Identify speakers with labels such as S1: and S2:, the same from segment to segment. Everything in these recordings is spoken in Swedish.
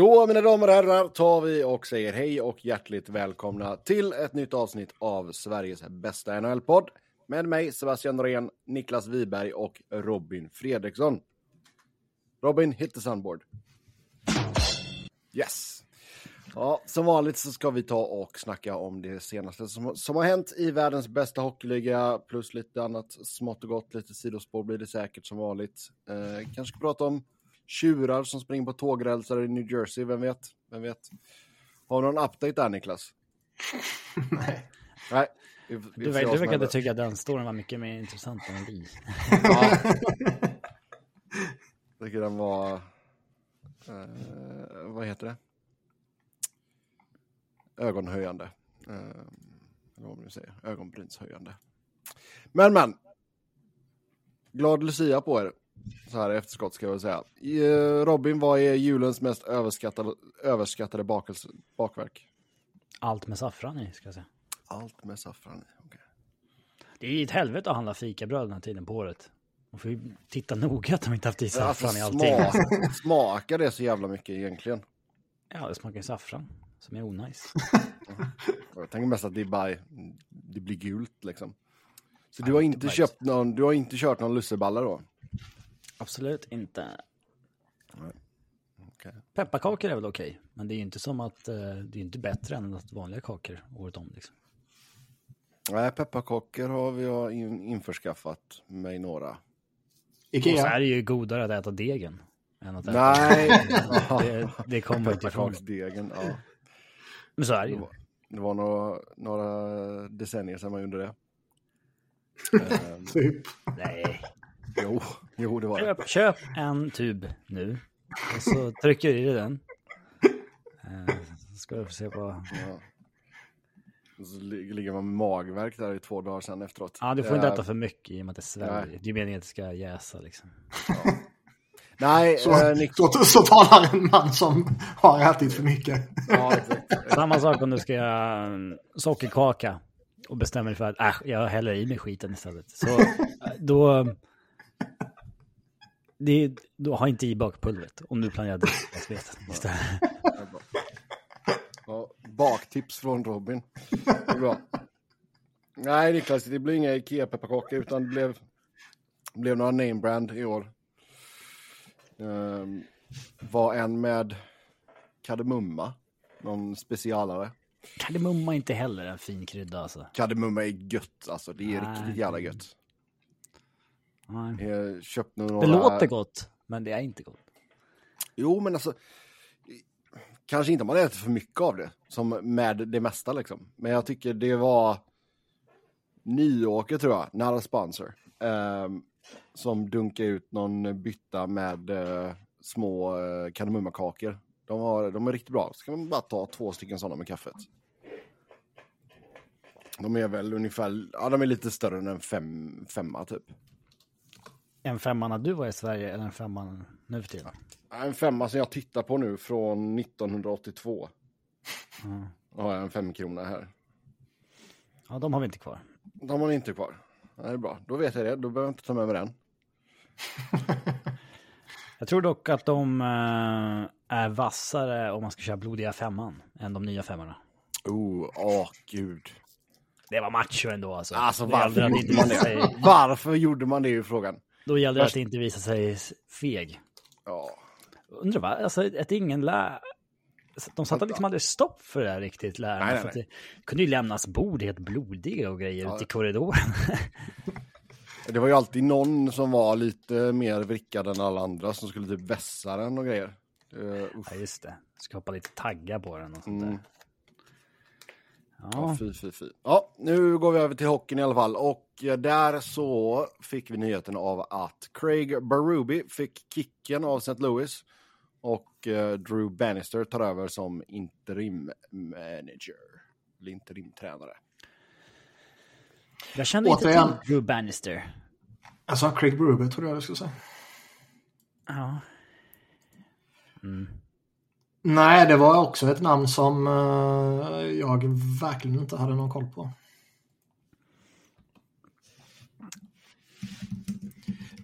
S1: Då, mina damer och herrar, tar vi och säger hej och hjärtligt välkomna till ett nytt avsnitt av Sveriges bästa NHL-podd med mig, Sebastian Norén, Niklas Wiberg och Robin Fredriksson. Robin, hit the sunboard. Yes. Ja, som vanligt så ska vi ta och snacka om det senaste som, som har hänt i världens bästa hockeyliga, plus lite annat smått och gott, lite sidospår blir det säkert som vanligt. Eh, kanske prata om tjurar som springer på tågrälsar i New Jersey, vem vet? Vem vet? Har du någon update där, Niklas?
S2: Nej.
S1: Nej.
S3: Vi, vi du, du verkade tycka att den storyn var mycket mer intressant än vi.
S1: ja. Jag tycker den var... Eh, vad heter det? ögonhöjande. Eh, eller vad man säger, ögonbrynshöjande. Men, men. Glad Lucia på er. Så här i efterskott ska jag väl säga. Eh, Robin, vad är julens mest överskattade, överskattade bakelse, bakverk?
S3: Allt med saffran i, ska jag säga.
S1: Allt med saffran i, okay.
S3: Det är ju ett helvete att handla fikabröd den här tiden på året. Man får ju titta noga att de inte haft i saffran alltså, i allting.
S1: Smak, smakar det så jävla mycket egentligen?
S3: Ja, det smakar ju saffran som är onajs.
S1: jag tänker mest att det, bara, det blir gult liksom. Så du har inte köpt någon, du har inte kört någon lusseballa då?
S3: Absolut inte. Okay. Pepparkakor är väl okej, okay, men det är ju inte som att uh, det är inte bättre än att vanliga kakor året om. Liksom.
S1: Nej, pepparkakor har vi införskaffat mig några.
S3: Ikea. Och så är det ju godare att äta degen. Än att äta
S1: Nej!
S3: det, det kommer inte ifrån.
S1: Degen, ja.
S3: Men så är det ju.
S1: Det var några, några decennier sedan man gjorde det.
S2: typ.
S3: Nej.
S1: Jo, jo det var
S3: köp, det. Köp en tub nu. Och så trycker du i den. Uh, ska vi få se på... Ja.
S1: Och så ligger man med magverk där i två dagar sedan efteråt.
S3: Ja, du får inte äta för mycket i och med att det sväljer. Det är meningen att det ska jäsa liksom.
S1: Ja. Nej,
S2: så, eh, Nick... så, så talar en man som har ätit för mycket.
S1: Ja, exakt.
S3: Samma sak om du ska göra sockerkaka och bestämmer dig för att äh, jag häller i mig skiten istället. Så då... Det, då har inte i bakpulvret om du planerar dricksvattensveten istället.
S1: Ja, baktips från Robin. Det är bra. Nej, Niklas, det blir inga Ikea-pepparkakor utan det blev, blev några name brand i år. Um, var en med kardemumma, någon specialare.
S3: Kardemumma är inte heller en fin krydda alltså.
S1: Kardemumma är gött alltså, det är Nej. riktigt jävla gött.
S3: Nej.
S1: Jag köpte några...
S3: Det låter gott, men det är inte gott.
S1: Jo, men alltså. Kanske inte om man äter för mycket av det, som med det mesta liksom. Men jag tycker det var Nyåker tror jag, not sponsor. Um, som dunkar ut någon bytta med eh, små eh, kardemummakakor. De, har, de är riktigt bra. Så kan man bara ta två stycken sådana med kaffet. De är väl ungefär, ja de är lite större än en fem, femma typ.
S3: En femma när du var i Sverige eller en femma nu för tiden?
S1: En femma som jag tittar på nu från 1982. Mm. Då har jag en femkrona här.
S3: Ja, de har vi inte kvar.
S1: De har vi inte kvar. Det är bra. Då vet jag det. Då behöver jag inte ta med mig den.
S3: jag tror dock att de äh, är vassare om man ska köra blodiga femman än de nya femmorna.
S1: Oh, åh gud.
S3: Det var macho ändå alltså.
S1: Alltså varför gjorde man det? Varför gjorde man det i frågan?
S3: Då gällde det att inte visa sig feg.
S1: Ja.
S3: Undrar va? Alltså att ingen lär... De satte liksom aldrig stopp för det här riktigt, lärarna. Nej, nej, nej. det kunde ju lämnas bord helt blodiga och grejer ja. ute i korridoren.
S1: Det var ju alltid någon som var lite mer vrickad än alla andra som skulle typ vässa den och grejer.
S3: Uh, ja, just det. Skapa lite taggar på den och sånt
S1: mm. där. Ja. ja, fy, fy, fy. Ja, nu går vi över till hockeyn i alla fall. Och där så fick vi nyheten av att Craig Berube fick kicken av St. Louis. Och uh, Drew Bannister tar över som interim manager. Eller interimtränare.
S3: Jag kände Återigen. inte till Drew Bannister.
S2: Jag sa Craig Berube, tror jag jag skulle säga.
S3: Ja. Mm.
S2: Nej, det var också ett namn som uh, jag verkligen inte hade någon koll på.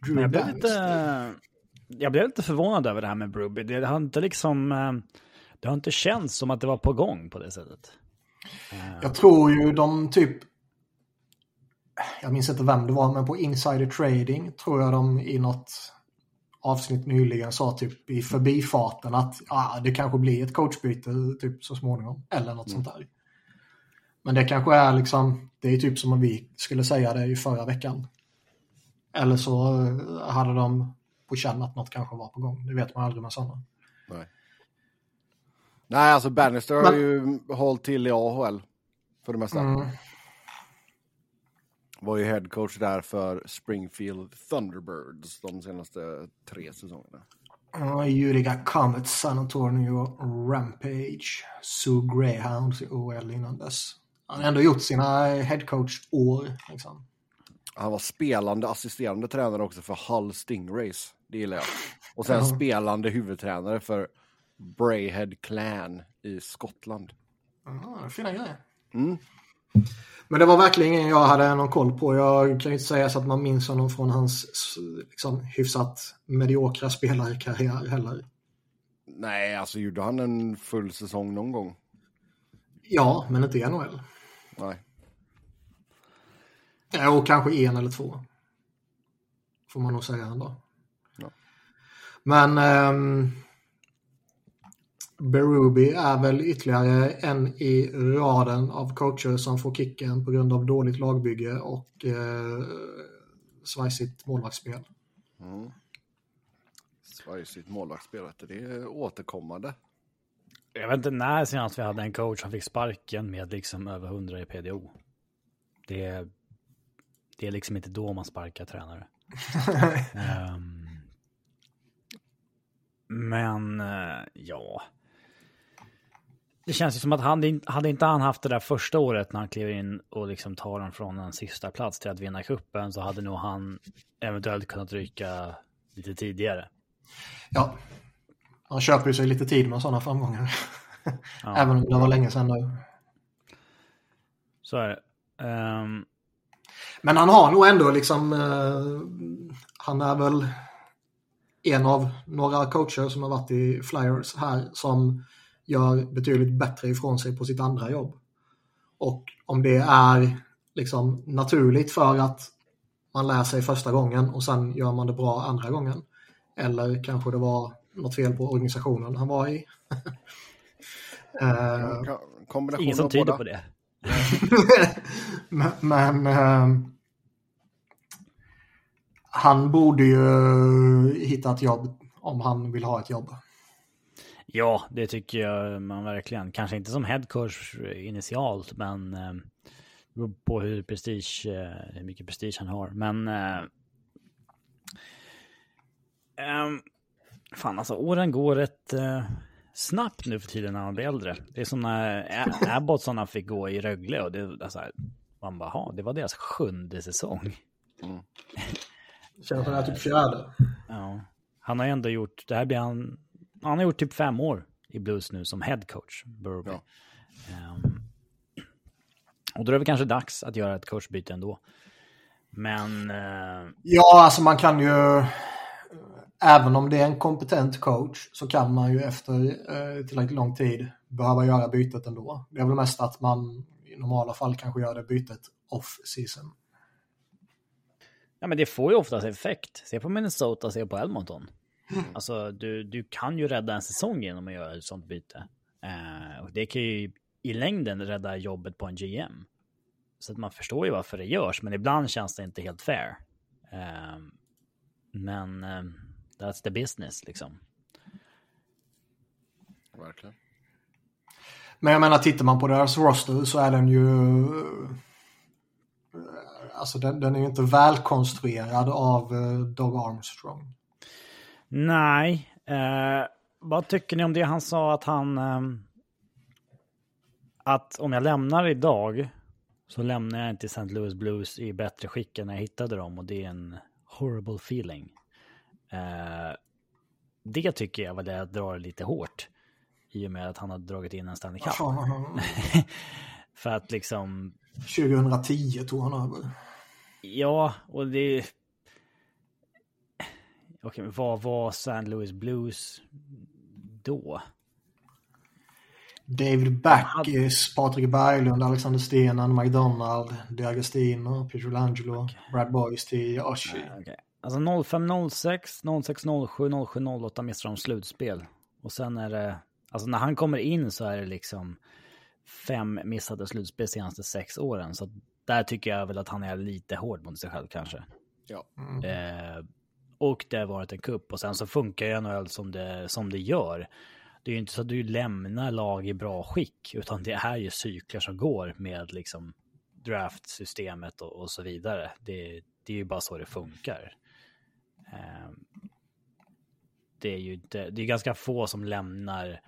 S3: Men jag blev lite... jag blev lite förvånad över det här med Bruby. Det har inte liksom... Eh, det har inte känts som att det var på gång på det sättet.
S2: Jag tror ju de typ... Jag minns inte vem det var, men på Insider Trading tror jag de i något avsnitt nyligen sa typ i förbifarten att ah, det kanske blir ett coachbyte typ så småningom. Eller något mm. sånt där. Men det kanske är liksom, det är typ som om vi skulle säga det i förra veckan. Eller så eh, hade de på känn att något kanske var på gång. Det vet man aldrig med sådana.
S1: Nej. Nej, alltså Bannister Men... har ju hållit till i AHL för det mesta. Mm. Var ju headcoach där för Springfield Thunderbirds de senaste tre säsongerna.
S2: Uh, Utica Comets, San Antonio Rampage, Sue Greyhounds i OL innan dess. Han har ändå gjort sina headcoach-år. Liksom.
S1: Han var spelande assisterande tränare också för Hull Stingrays. Det gillar jag. Och sen mm. spelande huvudtränare för Brayhead Clan i Skottland.
S2: Ah, fina grejer. Mm. Men det var verkligen ingen jag hade någon koll på. Jag kan ju inte säga så att man minns honom från hans liksom, hyfsat mediokra spelarkarriär heller.
S1: Nej, alltså gjorde han en full säsong någon gång?
S2: Ja, men inte i NHL.
S1: Nej.
S2: Och kanske en eller två. Får man nog säga ändå. Ja. Men um, Berubi är väl ytterligare en i raden av coacher som får kicken på grund av dåligt lagbygge och eh, svajsigt målvaktsspel. Mm.
S1: Svajsigt målvaktsspel, det är återkommande.
S3: Jag vet inte när senast vi hade en coach som fick sparken med liksom över 100 i PDO. Det är, det är liksom inte då man sparkar tränare. um, men uh, ja, det känns ju som att han, hade inte han haft det där första året när han kliver in och liksom tar den från en sista plats till att vinna kuppen så hade nog han eventuellt kunnat ryka lite tidigare.
S2: Ja, han köper ju sig lite tid med sådana framgångar. Ja. Även om det var länge sedan nu.
S3: Så är det. Um...
S2: Men han har nog ändå liksom, uh, han är väl en av några coacher som har varit i Flyers här som gör betydligt bättre ifrån sig på sitt andra jobb. Och om det är liksom naturligt för att man lär sig första gången och sen gör man det bra andra gången. Eller kanske det var något fel på organisationen han var i.
S3: uh, Ingen som tyder på det.
S2: men, men uh, han borde ju hitta ett jobb om han vill ha ett jobb.
S3: Ja, det tycker jag man verkligen. Kanske inte som headcoach initialt, men eh, beror på hur, prestige, eh, hur mycket prestige han har. Men eh, eh, fan alltså, åren går rätt eh, snabbt nu för tiden när man blir äldre. Det är som när Abbotsarna fick gå i Rögle och det, alltså, man bara, ha, det var deras sjunde säsong. Mm.
S2: Känns som det är typ fjärde.
S3: Ja. Han har ändå gjort, det här blir han han har gjort typ fem år i Blues nu som head coach. Burby. Ja. Um, och då är det väl kanske dags att göra ett coachbyte ändå. Men... Uh...
S2: Ja, alltså man kan ju... Även om det är en kompetent coach så kan man ju efter uh, tillräckligt lång tid behöva göra bytet ändå. Det är väl mest att man i normala fall kanske gör det bytet off-season.
S3: Ja, men det får ju oftast effekt. Se på Minnesota, se på Edmonton. Alltså, du, du kan ju rädda en säsong genom att göra ett sånt byte. Uh, och det kan ju i längden rädda jobbet på en GM. Så att man förstår ju varför det görs, men ibland känns det inte helt fair. Uh, men uh, that's the business liksom.
S1: Verkligen.
S2: Men jag menar, tittar man på deras roster så är den ju... Alltså den, den är ju inte välkonstruerad av Doug Armstrong.
S3: Nej. Eh, vad tycker ni om det han sa att han... Eh, att om jag lämnar idag så lämnar jag inte St. Louis Blues i bättre skick än när jag hittade dem och det är en horrible feeling. Eh, det tycker jag var det jag drar lite hårt. I och med att han har dragit in en Stanley Cup. För att liksom...
S2: 2010 tog han över.
S3: Ja, och det Okej, men vad var St. Louis Blues då?
S2: David Backes, Patrik Berglund, Alexander Stenen, McDonald, DiAgostino, Pietrangelo, okay. Brad Boyce till Oshie.
S3: Okay. Alltså 0506, 0607, 0708 missar de slutspel. Och sen är det, alltså när han kommer in så är det liksom fem missade slutspel senaste sex åren. Så där tycker jag väl att han är lite hård mot sig själv kanske.
S1: Ja.
S3: Mm. Eh, och det har varit en kupp och sen så funkar ju NHL som det, som det gör. Det är ju inte så att du lämnar lag i bra skick, utan det är ju cykler som går med liksom draftsystemet och, och så vidare. Det, det är ju bara så det funkar. Eh, det är ju inte, det är ganska få som lämnar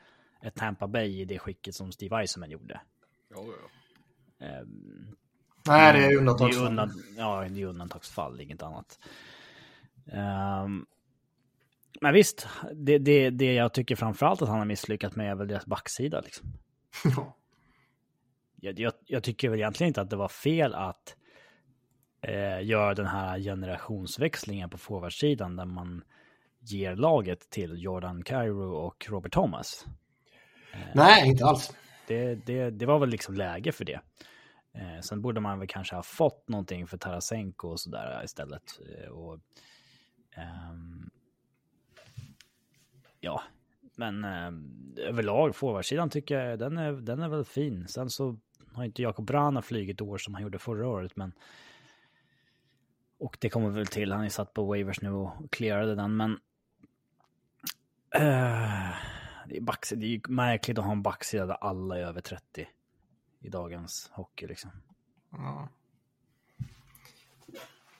S3: ett Tampa Bay i det skicket som Steve Eisenman gjorde.
S1: Ja, ja.
S2: Um, Nej, det är undantagsfall.
S3: Det är undan, ja, det är undantagsfall, inget annat. Um, men visst, det, det, det jag tycker framförallt att han har misslyckats med är väl deras backsida. Liksom. Ja. Jag, jag, jag, tycker väl egentligen inte att det var fel att eh, göra den här generationsväxlingen på forwardsidan där man ger laget till Jordan Cairo och Robert Thomas.
S2: Nej, inte alls.
S3: Det, det, det var väl liksom läge för det. Eh, sen borde man väl kanske ha fått någonting för Tarasenko och sådär istället. Eh, och, Um, ja, men eh, överlag forwardsidan tycker jag den är, den är väl fin. Sen så har inte Jakob Brana flugit år som han gjorde förra året, men och det kommer väl till. Han är satt på waivers nu och clearade den, men uh, det är, back, det är märkligt att ha en backsida där alla är över 30 i dagens hockey liksom. Ja.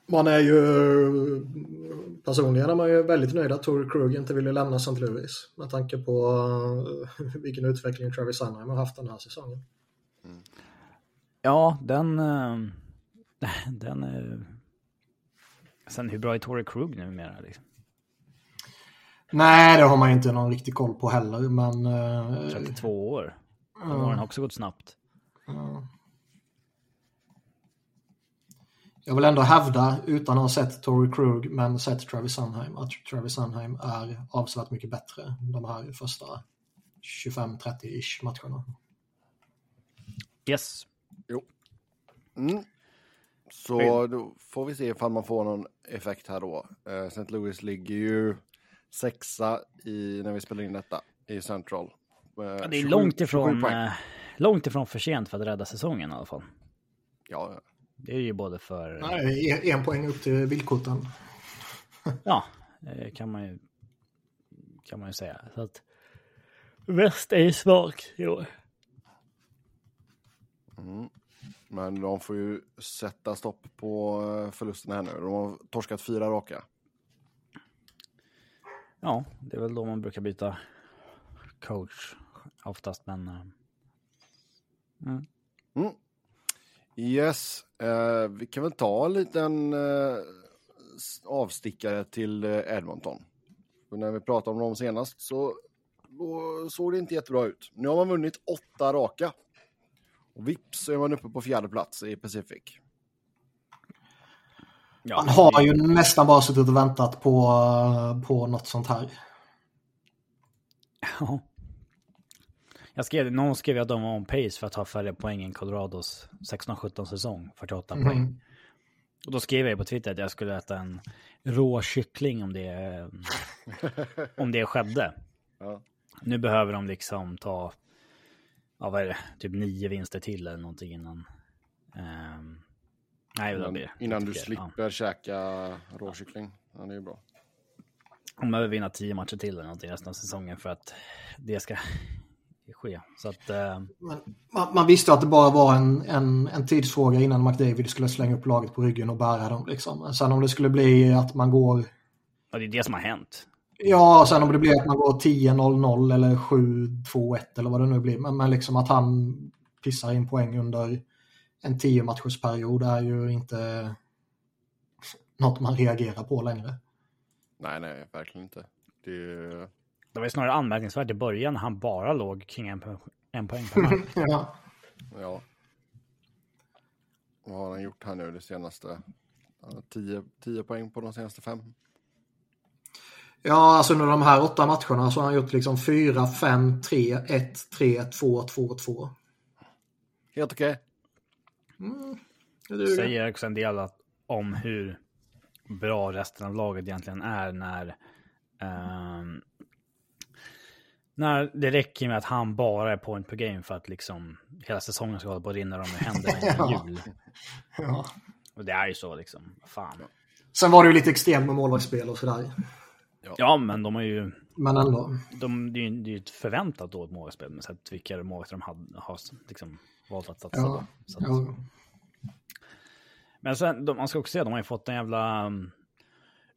S2: Man är ju personligen är man ju väldigt nöjd att Tory Krug inte ville lämna St. Louis med tanke på uh, vilken utveckling Travis Sunheim har haft den här säsongen.
S3: Mm. Ja, den... Uh, den... Sen hur bra är Tory Krug numera liksom?
S2: Nej, det har man inte någon riktig koll på heller, men... Uh,
S3: 32 år. Då har den också gått snabbt.
S2: Jag vill ändå hävda, utan att ha sett Tory Krug, men sett Travis Sunheim, att Travis Sunheim är avsevärt mycket bättre de här första 25-30-ish matcherna.
S3: Yes.
S1: Jo. Mm. Så då får vi se ifall man får någon effekt här då. Eh, St. Louis ligger ju sexa i, när vi spelar in detta i Central.
S3: Ja, det är 27, långt ifrån, eh, långt ifrån för sent för att rädda säsongen i alla fall.
S1: Ja.
S3: Det är ju både för...
S2: Nej, en poäng upp till vildkorten.
S3: ja, det kan man ju, kan man ju säga. Så att väst är svag i år.
S1: Mm. Men de får ju sätta stopp på eh, förlusten här nu. De har torskat fyra raka.
S3: Ja, det är väl då man brukar byta coach oftast, men... Eh,
S1: mm. Mm. Yes, uh, vi kan väl ta en liten uh, avstickare till Edmonton. För när vi pratade om dem senast så såg det inte jättebra ut. Nu har man vunnit åtta raka. Och vips så är man uppe på fjärde plats i Pacific.
S2: Ja, Man har ju nästan bara suttit och väntat på, på något sånt här.
S3: Ja. Jag skrev, någon skrev att de var on pace för att ha färre poäng än Colorados 16-17 säsong, 48 mm. poäng. Och då skrev jag på Twitter att jag skulle äta en rå kyckling om det, om det skedde. Ja. Nu behöver de liksom ta, ja vad är det, typ nio vinster till eller någonting innan. Um, Nej,
S1: innan, det, innan du slipper ja. käka råkyckling. Ja, det är bra.
S3: De behöver vinna tio matcher till eller någonting resten av säsongen för att det ska ske. Så att, uh...
S2: man, man, visste att det bara var en, en, en tidsfråga innan McDavid skulle slänga upp laget på ryggen och bära dem. Liksom. Sen om det skulle bli att man går...
S3: Ja, det är det som har hänt.
S2: Ja, sen om det blir att man går 10-0-0 eller 7-2-1 eller vad det nu blir. Men, men liksom att han pissar in poäng under en tio matchers period är ju inte något man reagerar på längre.
S1: Nej, nej, verkligen inte. Det,
S3: det var ju snarare anmärkningsvärt i början när han bara låg kring en, en poäng per match.
S2: ja.
S1: ja. Vad har han gjort här nu det senaste? 10 poäng på de senaste fem.
S2: Ja, alltså under de här åtta matcherna så har han gjort liksom 4, 5, 3, 1, 3, 2, 2, 2.
S1: Helt okej.
S2: Mm, det
S3: säger också en del att, om hur bra resten av laget egentligen är när ehm, när det räcker med att han bara är point per game för att liksom hela säsongen ska hålla på att rinna dem i händerna innan
S2: Ja.
S3: jul.
S2: Ja.
S3: Och det är ju så liksom. Fan.
S2: Sen var det ju lite extremt med målvaktsspel och sådär.
S3: Ja, men de har ju...
S2: Men ändå.
S3: De, det är ju ett förväntat dåligt målvaktsspel med sett vilka målvakter de hade, har liksom valt att satsa
S2: Ja.
S3: på. Så att,
S2: Ja.
S3: Men sen, de, man ska också säga, de har ju fått en jävla um,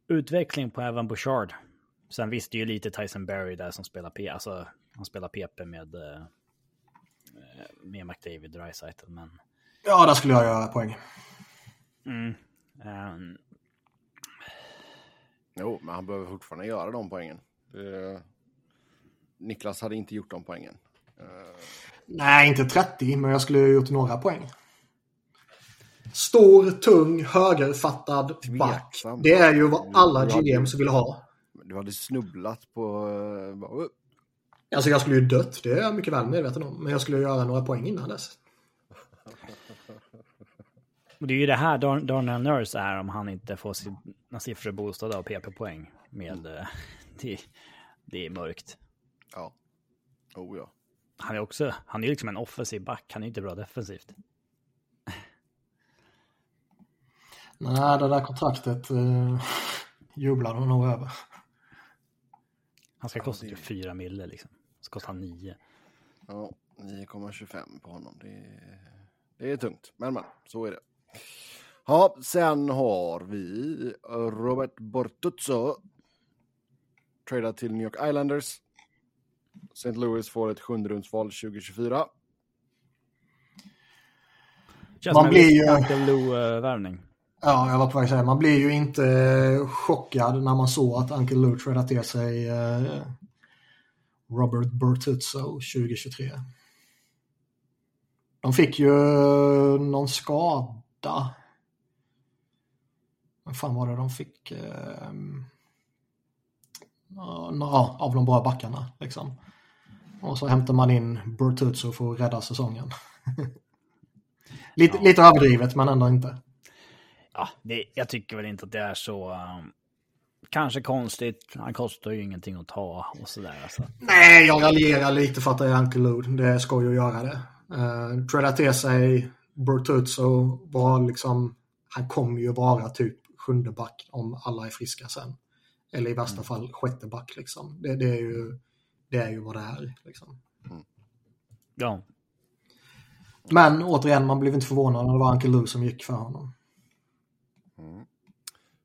S3: utveckling på Evan Bouchard. Sen visst, det är ju lite Tyson Berry där som spelar P, alltså han spelar PP med, eh, med McDavid Dreisaitl, men...
S2: ja, där skulle jag göra poäng.
S3: Mm, ehm,
S1: Jo, men han behöver fortfarande göra de poängen. Det... Niklas hade inte gjort de poängen. Eh,
S2: Nej, inte 30, men jag skulle ha gjort några poäng. Stor, tung, högerfattad back. Det är ju vad alla GMs vill ha.
S1: Du hade snubblat på... eh.
S2: Alltså jag skulle ju dött, det är jag mycket väl medveten om. Men jag skulle göra några poäng innan dess.
S3: och det är ju det här Dar- Darnell Nurse är om han inte får sina siffror boostade av PP-poäng. Med, eh, det, det är mörkt.
S1: Ja. Oh ja.
S3: Han är också, han är ju liksom en offensiv back, han är ju inte bra defensivt.
S2: Nej, det där kontraktet uh, jublar de nog över.
S3: Han ska kosta typ 4 mille liksom. Så kostar han 9.
S1: Ja, 9,25 på honom. Det är, det är tungt, men men, så är det. Ja, sen har vi Robert Bortuzzo. Tradad till New York Islanders. St. Louis får ett sjunderumsval 2024.
S3: Känns
S2: Man
S3: som en
S2: blir ju-
S3: Uncle Lou-värvning.
S2: Ja, jag var på väg att säga, man blir ju inte eh, chockad när man såg att Uncle Lou tradade till sig eh, Robert Bertuzzo 2023. De fick ju någon skada. Vad fan var det de fick? Eh, ja, av de bra backarna liksom. Och så hämtar man in Bertuzzo för att rädda säsongen. lite,
S3: Ja.
S2: lite överdrivet men ändå inte.
S3: Ja, det, jag tycker väl inte att det är så... um, kanske konstigt. Han kostar ju ingenting att ta och sådär. Alltså.
S2: Nej, jag raljerar lite för att det är Uncle Lou. Det ska ju göra det. Uh, Tradea till sig Bertuzzo var liksom... Han kommer ju vara typ sjunde back om alla är friska sen. Eller i värsta fall sjätte back liksom. Det, det, är, ju, det är ju vad det är. Liksom.
S3: Ja,
S2: Men återigen, man blev inte förvånad när det var Uncle Lou som gick för honom.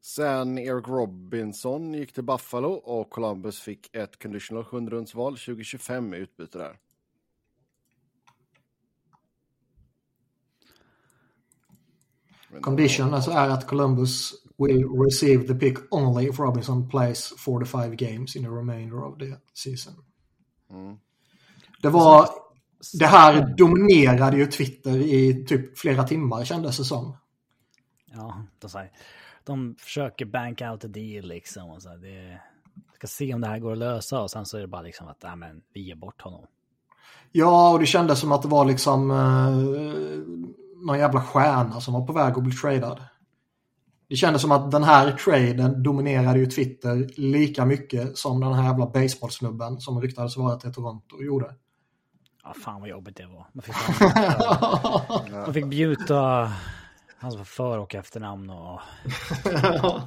S1: Sen Eric Robinson gick till Buffalo och Columbus fick ett conditional sjunderumsval 2025 i utbyte där.
S2: Condition alltså är att Columbus will receive the pick only if Robinson plays 45 games in the remainder of the season.
S1: Mm.
S2: Det var... Det här dominerade ju Twitter i typ flera timmar kändes det som.
S3: Ja de, säger, de försöker bank out a deal liksom. Och så här, det, ska se om det här går att lösa och sen så är det bara liksom att nej, men, vi ger bort honom.
S2: Ja, och det kändes som att det var liksom eh, någon jävla stjärna som var på väg att bli tradad. Det kändes som att den här traden dominerade ju Twitter lika mycket som den här jävla baseballsnubben som ryktades vara till Toronto gjorde.
S3: Ja, fan vad jobbigt det var. Man fick, man fick bjuda hans för och efternamn och...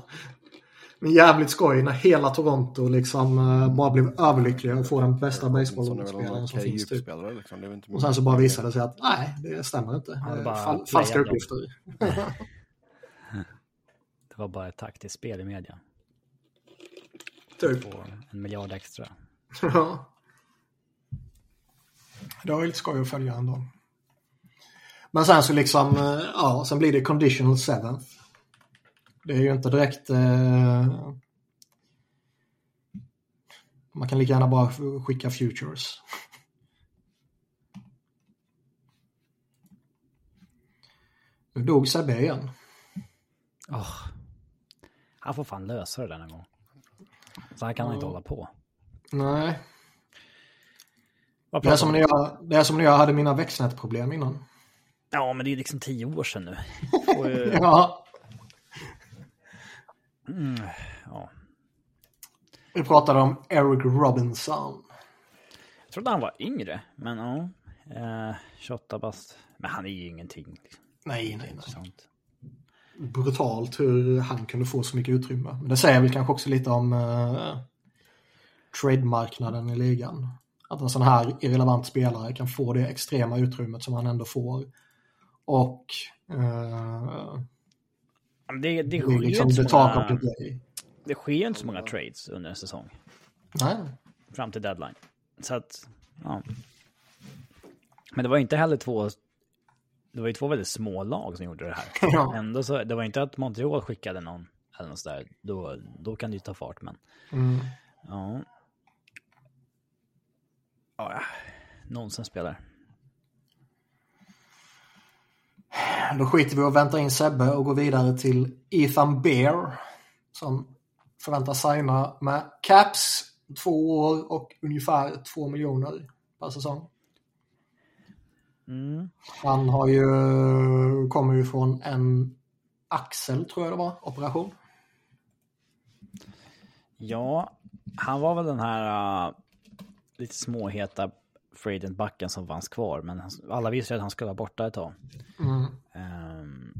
S2: Men jävligt skoj när hela Toronto liksom eh, bara blev överlyckliga och får den bästa baseballspelaren som finns. Typ.
S1: liksom. Det inte
S2: Och sen så bara visade det sig att nej, det stämmer inte.
S3: Ja, det
S2: Eh,
S3: bara
S2: Fal falska uppgifter.
S3: Det var bara ett taktiskt spel i media.
S2: Typ.
S3: På en miljard extra.
S2: Ja. Det var lite skoj att följa ändå. Men sen så liksom, eh, ja, sen blir det conditional seventh. Det är ju inte direkt... Eh, man kan lika gärna bara skicka futures. Nu dog Sebbe igen.
S3: Oh. Han får fan lösa det där någon gång. Så här kan han inte hålla på.
S2: Nej. Det är, som när jag, det är som när jag hade mina växtnätproblem innan.
S3: Ja, men det är liksom tio år sedan nu. Ju...
S2: Ja,
S3: mm, ja.
S2: vi pratade om Eric Robinson.
S3: Jag trodde han var yngre, men ja. Eh, 28 bast. Men han är ju ingenting. Liksom.
S2: Nej, nej, nej. Brutalt hur han kunde få så mycket utrymme. Men det säger väl kanske också lite om uh, trademarknaden i ligan. Att en sån här irrelevant spelare kan få det extrema utrymmet som han ändå får. Och
S3: men Det, det,
S2: det är
S3: sker
S2: liksom
S3: inte så många, det sker inte så många trades under en säsong.
S2: Nej.
S3: Fram till deadline. Så att, ja. Men det var inte heller två... Det var ju två väldigt små lag som gjorde det här.
S2: Ja.
S3: Ändå så, det var inte att Montreal skickade någon eller något sådär. Då, då kan det ju ta fart, men...
S2: Mm.
S3: Ja. Ja, nonsens spelare.
S2: Då skiter vi och väntar in Sebbe och går vidare till Ethan Bear. Som förväntas signa med Caps två år och ungefär två miljoner per säsong.
S3: Mm.
S2: Han har ju, kommer ju från en axel tror jag det var, operation.
S3: Ja, han var väl den här uh, lite småheta Fradent-backen som fanns kvar, men han, alla visste att han skulle vara borta ett tag.
S2: Mm.
S3: Ehm,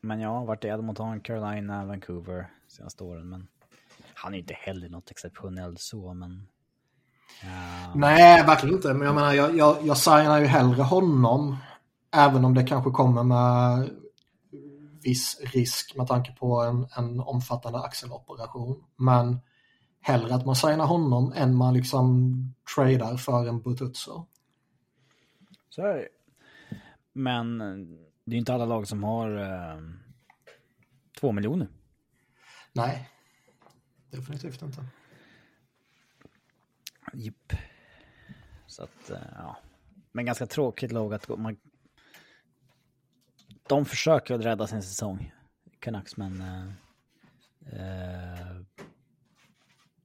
S3: men ja, vart i Edmonton, Carolina, Vancouver senaste åren, men han är inte heller något exceptionellt så, men... ja,
S2: Nej, verkligen inte. Men jag menar, jag, jag, jag signar ju hellre honom. Även om det kanske kommer med viss risk med tanke på en, en omfattande axeloperation. Men hellre att man signar honom än man liksom tradar för en Bututso.
S3: Så är det Men eh, det är inte alla lag som har eh, två miljoner.
S2: Nej, definitivt inte.
S3: Jipp. Så att, eh, ja. Men ganska tråkigt lag att gå. Man... De försöker att rädda sin säsong. Canucks, men... eh, eh,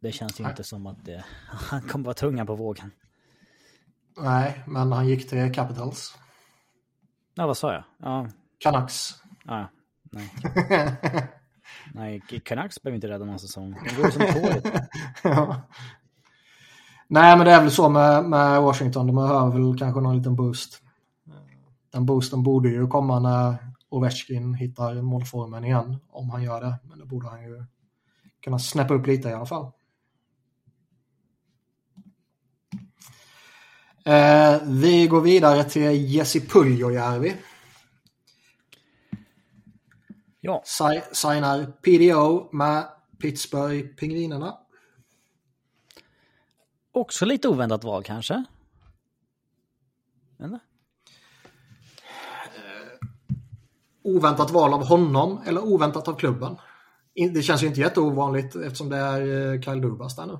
S3: det känns ju
S2: Nej.
S3: inte som att det... Han kommer vara tunga på vågen.
S2: Nej, men han gick till Capitals.
S3: Ja, vad sa jag? Ja,
S2: Canucks.
S3: ja nej. Nej, Canucks behöver inte rädda någon säsong. De går som tåget.
S2: ja. Nej, men det är väl så med, med Washington. De behöver väl kanske någon liten boost. Den boosten borde ju komma när Ovechkin hittar målformen igen. Om han gör det. Men det borde han ju kunna snäppa upp lite i alla fall. Eh, vi går vidare till Jesse Puljojärvi.
S3: Ja,
S2: Si- signar PDO med Pittsburgh Pingvinerna.
S3: också lite oväntat val kanske. Eller?
S2: oväntat val av honom eller oväntat av klubben. Det känns ju inte jätteovanligt eftersom det är eh, Kyle Dubas där nu.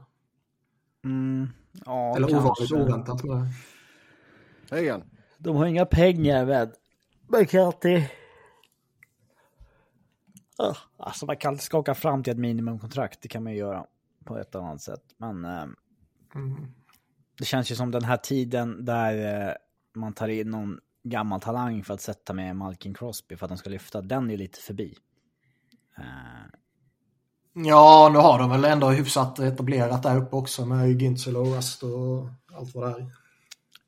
S3: Mm, ja,
S2: eller
S3: kanske.
S2: ovanligt oväntat. Men...
S1: Hej igen.
S3: De har inga pengar med. Man kan alltid... Alltså man kan alltid skaka fram till ett minimumkontrakt. Det kan man ju göra på ett eller annat sätt. Men eh,
S2: Mm.
S3: det känns ju som den här tiden där eh, man tar in någon gammal talang för att sätta med Malkin Crosby för att de ska lyfta. Den är ju lite förbi. Eh,
S2: Ja, nu har de väl ändå hyfsat etablerat där uppe också med Ginzel och Rust och allt vad det är.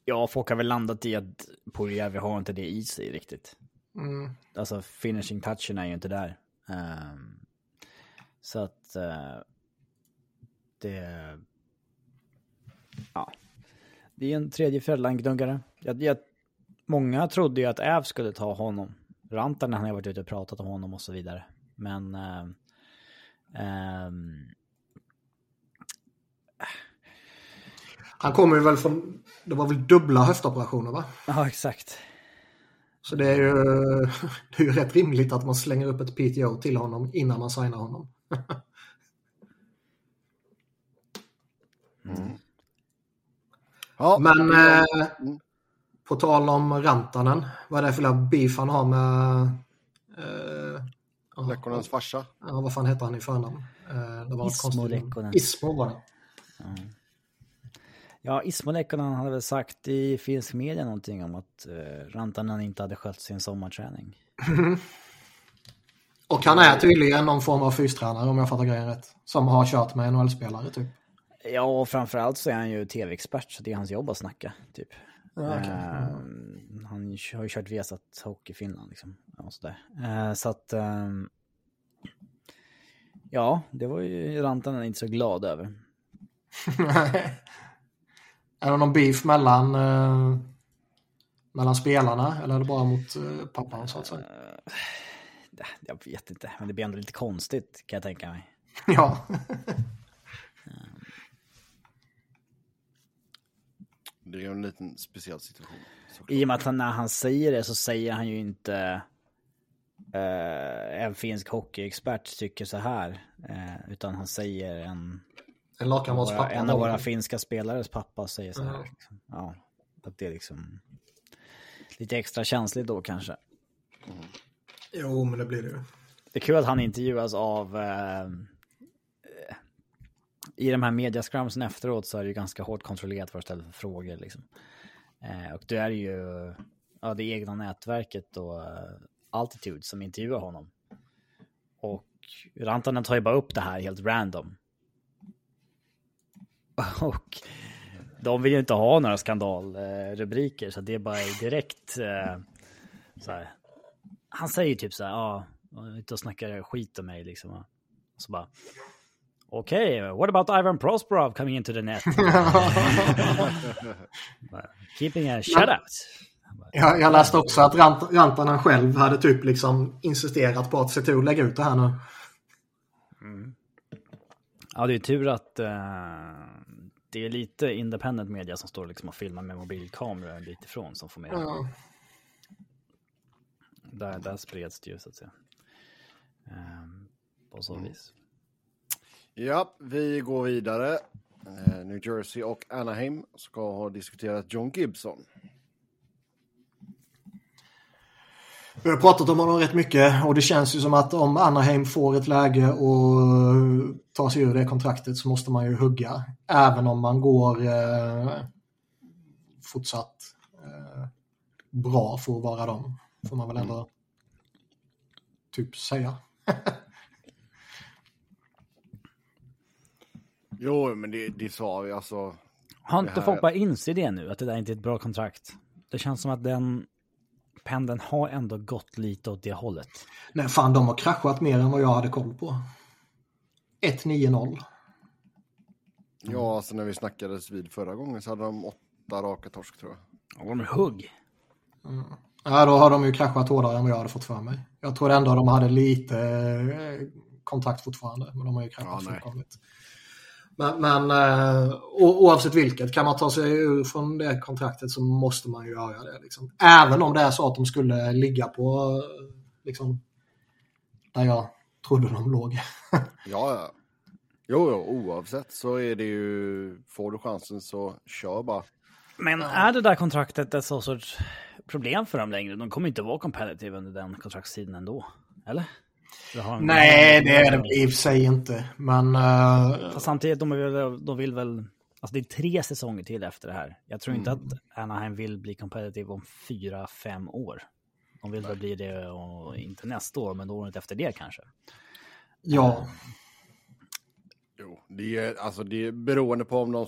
S3: ja, folk har väl landat i att Puljärvi har inte det i sig riktigt.
S2: Mm.
S3: alltså finishing touchen är ju inte där. Ehm, så att eh, det... Ja. Det är en tredje. Jag, jag, många trodde ju att Äv skulle ta honom. Rantanen har varit ute och pratat om honom och så vidare. Men... ehm, ehm,
S2: Han kommer ju väl från, det var väl dubbla höftoperationer va?
S3: ja, exakt.
S2: Så det är ju, det är ju rätt rimligt att man slänger upp ett PTO till honom innan man signar honom.
S1: Ja,
S2: Men eh, på tal om Rantanen, vad är det för beef han har med... Eh, ja,
S1: Lekkonens farsa.
S2: ja, vad fan heter han i förnamn? Eh, det var
S3: Ismo. Lekkonen.
S2: Ismo var det.
S3: Ja, Ismo Lekkonen hade väl sagt i finsk media någonting om att uh, Rantanen inte hade skött sin sommarträning.
S2: Och han är tydligen någon form av fystränare om jag fattar grejen rätt. Som har kört med NHL-spelare typ.
S3: Ja, och framförallt så är han ju tv-expert, så det är hans jobb att snacka, typ.
S2: Ja, okej.
S3: Eh, han har ju kört Viasat Hockey i Finland, liksom. Och sådär. Eh, så att... ehm, ja, det var ju Rantanen inte så glad över.
S2: är det någon beef mellan, eh, mellan spelarna eller är det bara mot eh, pappan så att säga?
S3: Jag vet inte, men det blir ändå lite konstigt, kan jag tänka mig.
S2: Ja.
S1: Det är ju en liten speciell situation. såklart.
S3: I och med att han, när han säger det så säger han ju inte eh, en finsk hockeyexpert tycker så här. Eh, utan han säger en,
S2: En lakanmads
S3: våra,
S2: pappa.
S3: en av våra finska spelares pappa säger så här.
S2: Ja.
S3: Liksom. Ja, att det är liksom lite extra känsligt då kanske.
S2: Jo, men det blir det ju.
S3: Det är kul att han intervjuas av eh, i de här mediascrumsen efteråt så är det ju ganska hårt kontrollerat vad du ställer för frågor liksom. Eh, och det är ju ja, det egna nätverket och eh, Altitude som intervjuar honom. Och Rantanen tar ju bara upp det här helt random. Och de vill ju inte ha några skandalrubriker så det är bara direkt eh, så här. Han säger typ så här, ja, och ute och snackar skit om mig liksom. Och så bara, okej, what about Ivan Prosperov coming into the net? Keeping a shutout.
S2: Jag, jag läste också att Rant, Rantanen själv hade typ liksom insisterat på att se till att lägga ut det här nu.
S3: Ja, det är tur att eh, det är lite independent media som står liksom och filmar med mobilkameror en bit ifrån som får med.
S2: Ja.
S3: Där, där spreds det ju så att säga. Ehm, på så vis.
S1: Ja, vi går vidare. Eh, New Jersey och Anaheim ska ha diskuterat John Gibson.
S2: Vi har pratat om honom rätt mycket och det känns ju som att om Anaheim får ett läge och ta sig ur det kontraktet så måste man ju hugga. Även om man går eh, fortsatt eh, bra för att vara dem. Får man väl ändå typ säga.
S1: Jo, men det, det sa vi alltså.
S3: Har inte
S1: här-
S3: folk bara inse det nu, att det där inte är ett bra kontrakt? Det känns som att den pendeln har ändå gått lite åt det hållet.
S2: Nej, fan de har kraschat mer än vad jag hade koll på. 1-9-0.
S1: Ja, alltså när vi snackades vid förra gången så hade de åtta raka torsk tror jag.
S3: Och de är hugg.
S2: Ja, då har de ju kraschat hårdare än vad jag hade fått för mig. Jag tror ändå de hade lite eh, kontakt fortfarande, men de har ju kraschat
S1: Ja, nej.
S2: fullkomligt. Men, men eh, oavsett vilket, kan man ta sig ur från det kontraktet så måste man ju göra det. Liksom. Även om det är så att de skulle ligga på eh, liksom, där jag trodde de låg.
S1: Ja, ja. Jo, jo, oavsett så är det ju, får du chansen så kör bara.
S3: Men är det där kontraktet ett sorts problem för dem längre? De kommer inte vara competitive under den kontraktstiden ändå. Eller?
S2: Nej, det är det i och för sig inte. Men eh,
S3: Fast samtidigt, de vill, de vill väl... Alltså det är tre säsonger till efter det här. Jag tror inte
S2: Mm.
S3: att Anaheim vill bli competitive om fyra, fem år. De vill väl bli det, och inte nästa år, men året efter det kanske.
S2: ja,
S1: Jo, det är, alltså det är beroende på om de,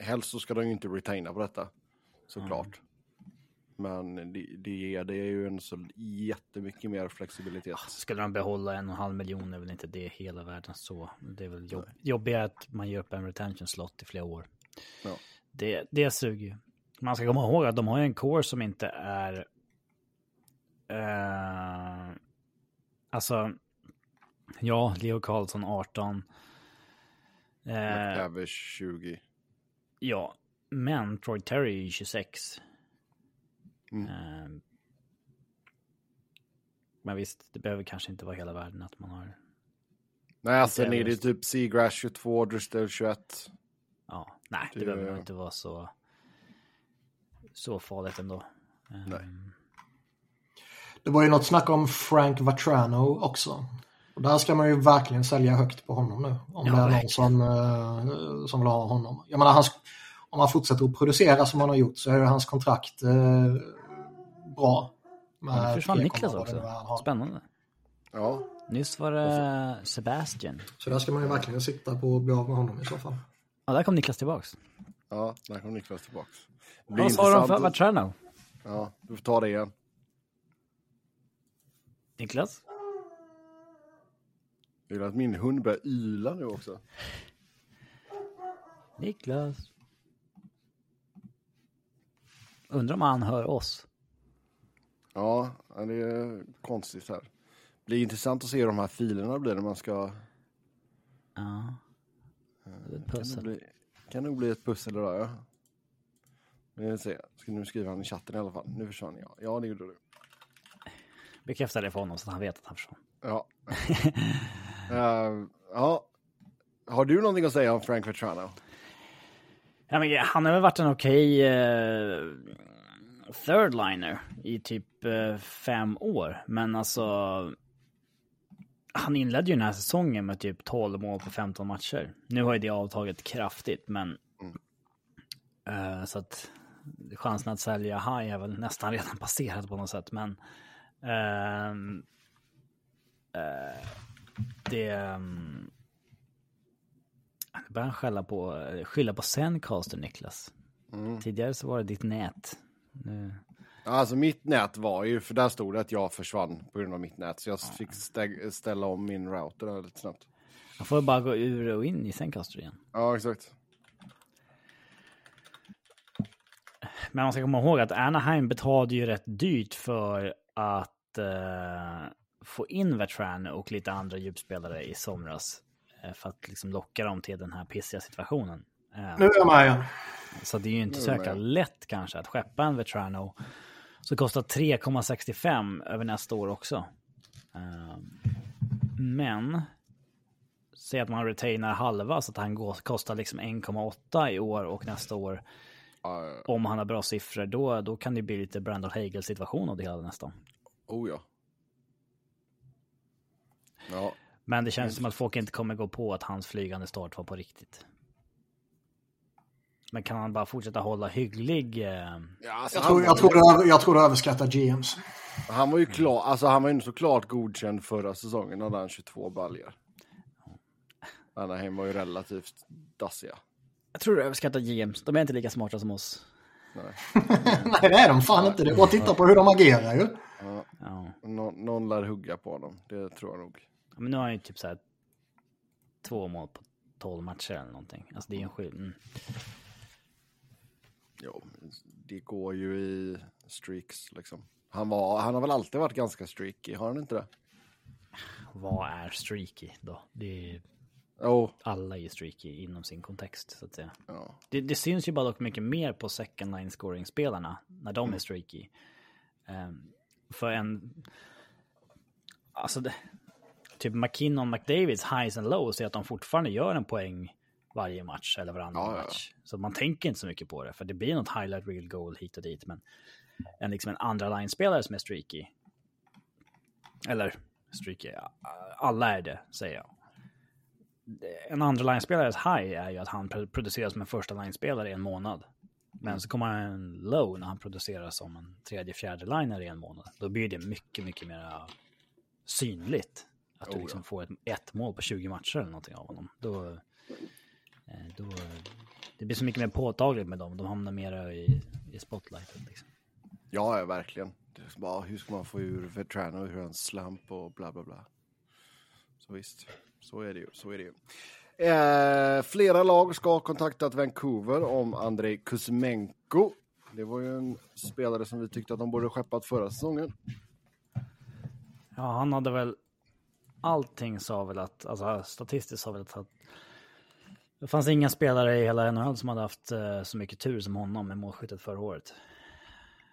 S1: helst så ska de ju inte retaina på detta. Såklart. Men det, det, ger, det är ju en så jättemycket mer flexibilitet.
S3: Skulle de behålla en och en halv miljon är väl inte det hela världen så. Det är väl jobb, jobbigare att man ger upp en retention slot i flera år.
S1: Ja.
S3: Det, det suger ju. Man ska komma ihåg att de har ju en core som inte är... Eh, alltså, ja, Leo Karlsson 18. Eh,
S1: McTavish 20.
S3: ja, men Troy Terry är ju 26.
S1: Mm.
S3: Eh, men visst, det behöver kanske inte vara hela världen att man har...
S1: Nej, sen är det typ Seagrass 22, Dristel 21.
S3: Ja, nej, det
S1: Det-
S3: behöver nog inte vara så, så farligt ändå.
S1: Nej.
S3: Ehm,
S2: det var ju något snack om Frank Vatrano också. Och där ska man ju verkligen sälja högt på honom nu. Om
S3: Ja,
S2: det är någon
S3: verkligen.
S2: som, eh, som vill ha honom. Jag menar, hans, om han fortsätter att producera som han har gjort så är ju hans kontrakt eh, bra.
S3: Ja, nu försvann
S2: 3,0
S3: Niklas också. Spännande.
S1: Ja,
S3: Nyss var det Sebastian.
S2: Så där ska man ju verkligen sikta på att bli av med honom i så fall.
S3: Ja, där kom Niklas tillbaks.
S1: ja, där kom Niklas tillbaks.
S3: Vad sa de för. Vatrano?
S1: Ja, du får ta det igen.
S3: Niklas?
S1: Jag vill att min hund börjar yla nu också.
S3: Niklas? Undrar om han hör oss.
S1: Ja, det är konstigt här. Det blir intressant att se hur de här filerna blir när man ska...
S3: Ja. Det är ett
S1: Kan
S3: pussel.
S1: bli, kan nog bli ett pussel idag, ja. Vi se. Ska nu skriva han i chatten i alla fall. Nu försvann jag. Ja, det gjorde du.
S3: Bekräfta det för honom så att han vet att han försvann.
S1: Ja. Eh, ja. Har du någonting att säga om Frank Vetrano?
S3: Ja, men han har väl varit en okej eh, third liner i typ eh, fem år. Men alltså. Han inledde ju den här säsongen med typ 12 mål på 15 matcher. Nu har ju det avtagit kraftigt, men. eh, så att chansen att sälja high är väl nästan redan passerat på något sätt, men. ehm, eh, det. Nu börjar han skälla på, skylla på Zencaster, Niklas. Tidigare så var det ditt nät.
S1: Alltså mitt nät var ju, för där stod det att jag försvann på grund av mitt nät. Så jag fick stä- ställa om min router där lite snabbt.
S3: Man får bara gå ur och in i Zencaster igen.
S1: Ja, exakt.
S3: Men man ska komma ihåg att Anaheim betalade ju rätt dyrt för att eh, få in Vetran och lite andra djupspelare i somras. Eh, för att liksom locka dem till den här pissiga situationen. Eh,
S2: Nu är jag med igen.
S3: Så det är ju inte så jäkla lätt kanske att skeppa en Vetrano. Så kostar 3,65 över nästa år också. Ehm, Men. Säg att man retainar halva så att han går, kostar liksom 1,8 i år och nästa år. Om han har bra siffror då, då kan det bli lite Brandon Hagel situation av det hela nästan.
S1: oh ja. Ja,
S3: Men det känns som att folk inte kommer gå på att hans flygande start var på riktigt. Men kan han bara fortsätta hålla hygglig eh,
S1: ja alltså,
S2: Jag tror,
S1: var
S2: jag,
S1: ju-
S2: tror du, över- jag tror du överskattar GMs.
S1: han var ju klar, alltså han var ju inte så klart godkänd förra säsongen. Hade han 22 baljor. Anaheim var ju relativt dassiga.
S3: Jag tror du överskattar GMs. De är inte lika smarta som oss.
S2: Nej, det är de fan inte. Det är bara att titta på hur de agerar ju.
S3: Ja.
S1: Nå, någon lär hugga på honom, det tror jag nog.
S3: Men nu har han ju typ så här två mål på 12 matcher eller någonting. Alltså det är ju en skillnad. Mm.
S1: Jo, det går ju i streaks liksom. Han, var, han har väl alltid varit ganska streaky, har han inte det?
S3: Vad är streaky då? Det är
S1: Jo,
S3: alla är streaky inom sin kontext så att säga.
S1: ja.
S3: Det, det syns ju bara dock mycket mer på second line scoring spelarna när de är streaky. Ehm, för en... Alltså det, typ McKinnon, McDavids highs and lows är att de fortfarande gör en poäng varje match eller varannan
S1: Ja,
S3: match. Så man tänker inte så mycket på det för det blir något highlight real goal hit och dit. Men en, liksom en andra line-spelare som är streaky. Eller streaky, alla är det säger jag en andra line-spelares high är ju att han pro- producerar som en första line-spelare i en månad. Men så kommer han en low när han producerar som en tredje, fjärde liner i en månad. Då blir det mycket, mycket mer synligt. Att du
S1: Oh,
S3: liksom får ett, ett mål på 20 matcher eller någonting av honom. Då, då, det blir så mycket mer påtagligt med dem. De hamnar mer i, i spotlightet. Liksom.
S1: ja, ja verkligen. Bara, hur ska man få ur Vetrano ur en slump och bla bla bla. Så visst, så är det ju. Så är det ju. Eh, flera lag ska ha kontaktat Vancouver om Andrei Kuzmenko. Det var ju en spelare som vi tyckte att de borde skeppat förra säsongen.
S3: Ja, han hade väl... Allting sa väl att, alltså statistiskt sa väl att det fanns inga spelare i hela NHL som hade haft eh, så mycket tur som honom med målskyttet förra året.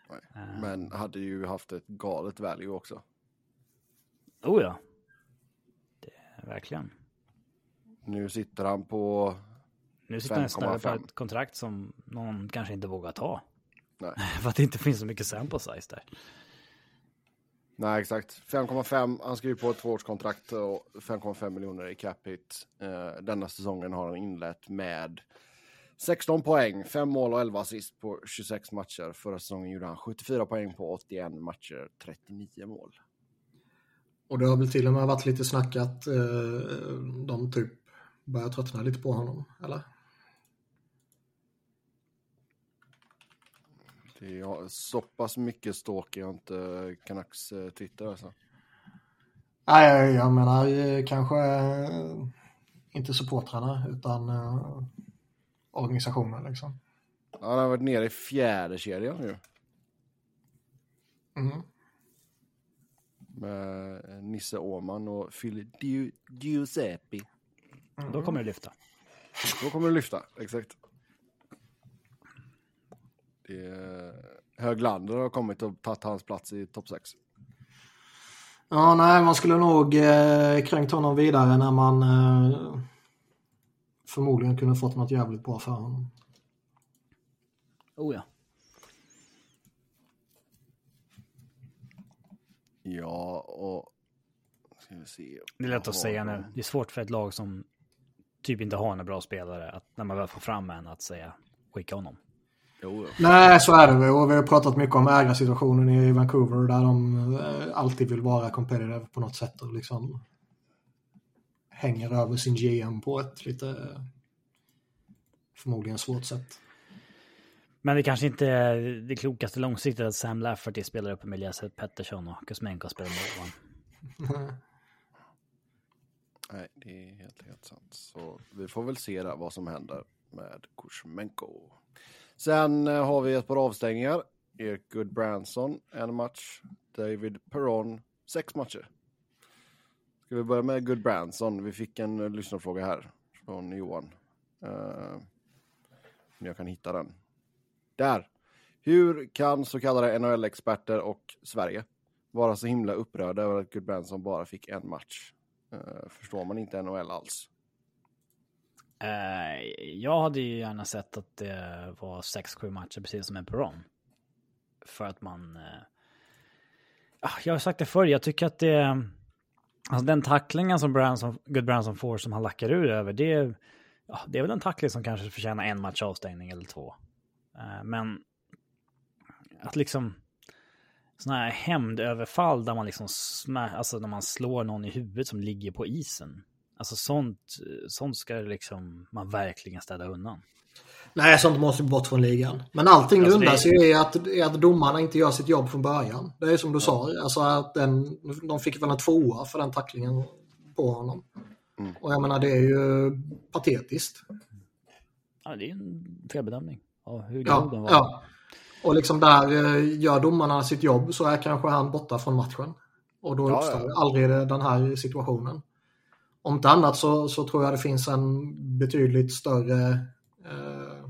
S1: Nej. Men hade ju haft ett galet value också.
S3: Oh ja. Det, verkligen.
S1: Nu sitter han på...
S3: Nu sitter han snarare på
S1: 5,5.
S3: ett kontrakt som någon kanske inte vågar ta.
S1: Nej.
S3: För att det inte finns så mycket sample size där.
S1: Nej, exakt. 5,5. Han skriver på ett tvåårskontrakt och 5,5 miljoner i cap hit. Eh, denna säsongen har han inlett med 16 poäng, 5 mål och 11 assist på 26 matcher. Förra säsongen gjorde han 74 poäng på 81 matcher, 39 mål.
S2: Och det har väl till och med varit lite snack att eh, de typ börjar tröttna lite på honom, eller?
S1: Det är så pass mycket stalker jag inte Canucks eh, Twitter alltså.
S2: Nej, jag menar eh, kanske eh, inte supportrarna utan organisationen liksom.
S1: Ja, han har varit nere i fjärde kedjan nu.
S2: Mm.
S1: Med Nisse Åman och Phil Giuseppe.
S3: Mm. Då kommer det lyfta.
S1: Då kommer det lyfta, exakt. Det Höglander har kommit och tagit hans plats i topp 6.
S2: Ja, nej, man skulle nog eh, kränkt honom vidare när man eh, förmodligen kunde fått något jävligt bra för honom.
S3: Oh ja.
S1: Ja, och... Ska vi se.
S3: Det är lätt att säga nu. Det är svårt för ett lag som typ inte har några bra spelare att när man väl får fram en att säga skicka honom.
S1: Jo.
S2: Nej, så är det. Och vi har pratat mycket om ägarsituationen i Vancouver där de eh, alltid vill vara competitive på något sätt och liksom hänger över sin GM på ett lite förmodligen svårt sätt.
S3: Men det kanske inte är det klokaste långsiktigt att Sam Lafferty spelar upp med Elias Pettersson och Kuzmenko spelar med Ovan.
S1: Nej, det är helt, helt sant. Så vi får väl se vad som händer med Kuzmenko. Sen eh, har vi ett par avstängningar. Erik Goodbranson, en match. David Perron, sex matcher. Ska vi börja med Goodbranson? Vi fick en uh, lyssnarfråga här från Johan. Uh, om jag kan hitta den. Där! Hur kan så kallade NHL-experter och Sverige vara så himla upprörda över att Goodbranson bara fick en match? Uh, förstår man inte NHL alls?
S3: Eh, jag hade ju gärna sett att det var 6-7 matcher precis som en Peron. För att man... Eh, ah, jag har sagt det förr, jag tycker att det... Alltså den tacklingen som Branson, Good Branson får som han lackar ur över, det, ja, det är väl en tackling som kanske förtjänar en match avstängning eller två. Eh, men att liksom sådana här hämndöverfall där man liksom smär, alltså när man slår någon i huvudet som ligger på isen. Alltså sånt, sånt ska liksom man verkligen städa undan.
S2: Nej, sånt måste bort från ligan. Men allting alltså grundar sig i att, i att domarna inte gör sitt jobb från början. Det är som du ja. sa, alltså att den, de fick väl en tvåa för den tacklingen på honom. Mm. Och jag menar, det är ju patetiskt.
S3: Ja, det är en felbedömning av hur
S2: grov ja, den var. Ja. Och liksom där eh, gör domarna sitt jobb så är kanske han borta från matchen. Och då ja, uppstår ja. aldrig den här situationen om inte annat så, så tror jag det finns en betydligt större eh,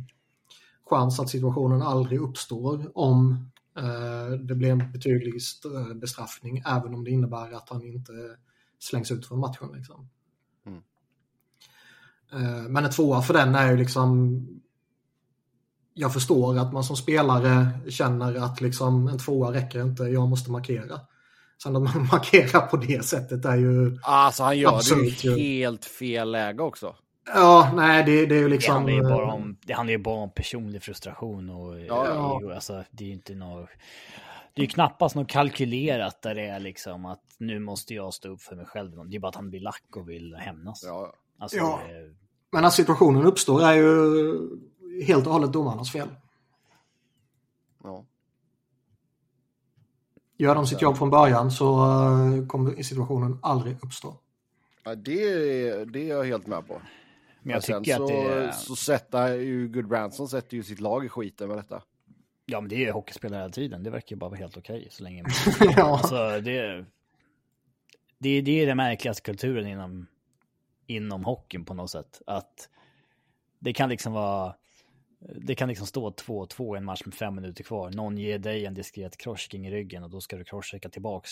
S2: chans att situationen aldrig uppstår om eh, det blir en betydligt större bestraffning även om det innebär att han inte slängs ut från matchen. Liksom. Mm. Eh, men en tvåa för den är ju liksom jag förstår att man som spelare känner att liksom en tvåa räcker inte, jag måste markera. Sen att man markerar på det sättet är ju...
S1: Alltså han gör det ju helt fel läge också.
S2: Ja, nej det, det är ju liksom...
S3: Det handlar ju bara om, det handlar ju bara om personlig frustration och... Ja, ja. Alltså, det är ju inte något... Det är ju knappast något kalkylerat där det är liksom att nu måste jag stå upp för mig själv. Det är bara att han blir lack och vill hämnas.
S1: Ja.
S2: Alltså, ja. Det... Men att situationen uppstår är ju helt och hållet domarnas fel.
S1: Ja.
S2: Gör de sitt jobb från början så eh, kommer situationen aldrig uppstå.
S1: Ja, det, det är jag helt med på. Men jag tycker så, att det... så sätter ju Goodbranson sätter ju sitt lag i skiten med detta.
S3: Ja, men det är ju hockeyspelare hela tiden. Det verkar ju bara vara helt okej okay, så länge. ja. Alltså, det, det, det är den märkligaste kulturen inom, inom hockeyn på något sätt. Att det kan liksom vara det kan liksom stå 2-2 i en match med fem minuter kvar. Någon ger dig en diskret crosschecking i ryggen och då ska du crosschecka tillbaks.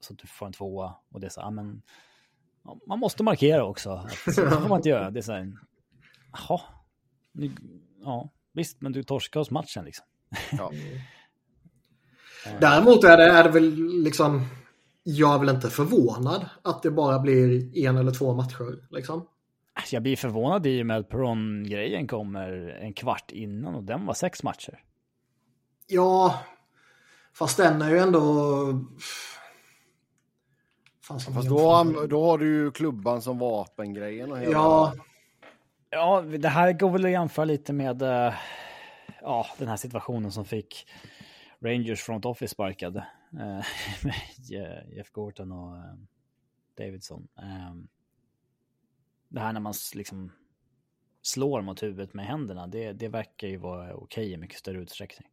S3: Så att du får en tvåa. Och det är så, ja men... man måste markera också. så får man inte göra. Det är så här, jaha. Ja, visst, men du torskar oss matchen liksom. Ja.
S2: Däremot är det, är det väl liksom, jag är väl inte förvånad att det bara blir en eller två matcher. Liksom.
S3: Alltså, jag blir förvånad i och med att Peron-grejen kommer en kvart innan och den var sex matcher.
S2: Ja, fast den är ju ändå...
S1: Fast då, då har du ju klubban som vapengrejen och hela...
S2: Ja.
S3: Ja, det här går väl att jämföra lite med uh, ja, den här situationen som fick Rangers front office sparkad. Uh, med Jeff Gorton och uh, Davidson. Det här när man liksom slår mot huvudet med händerna, det, det verkar ju vara okej i mycket större utsträckning.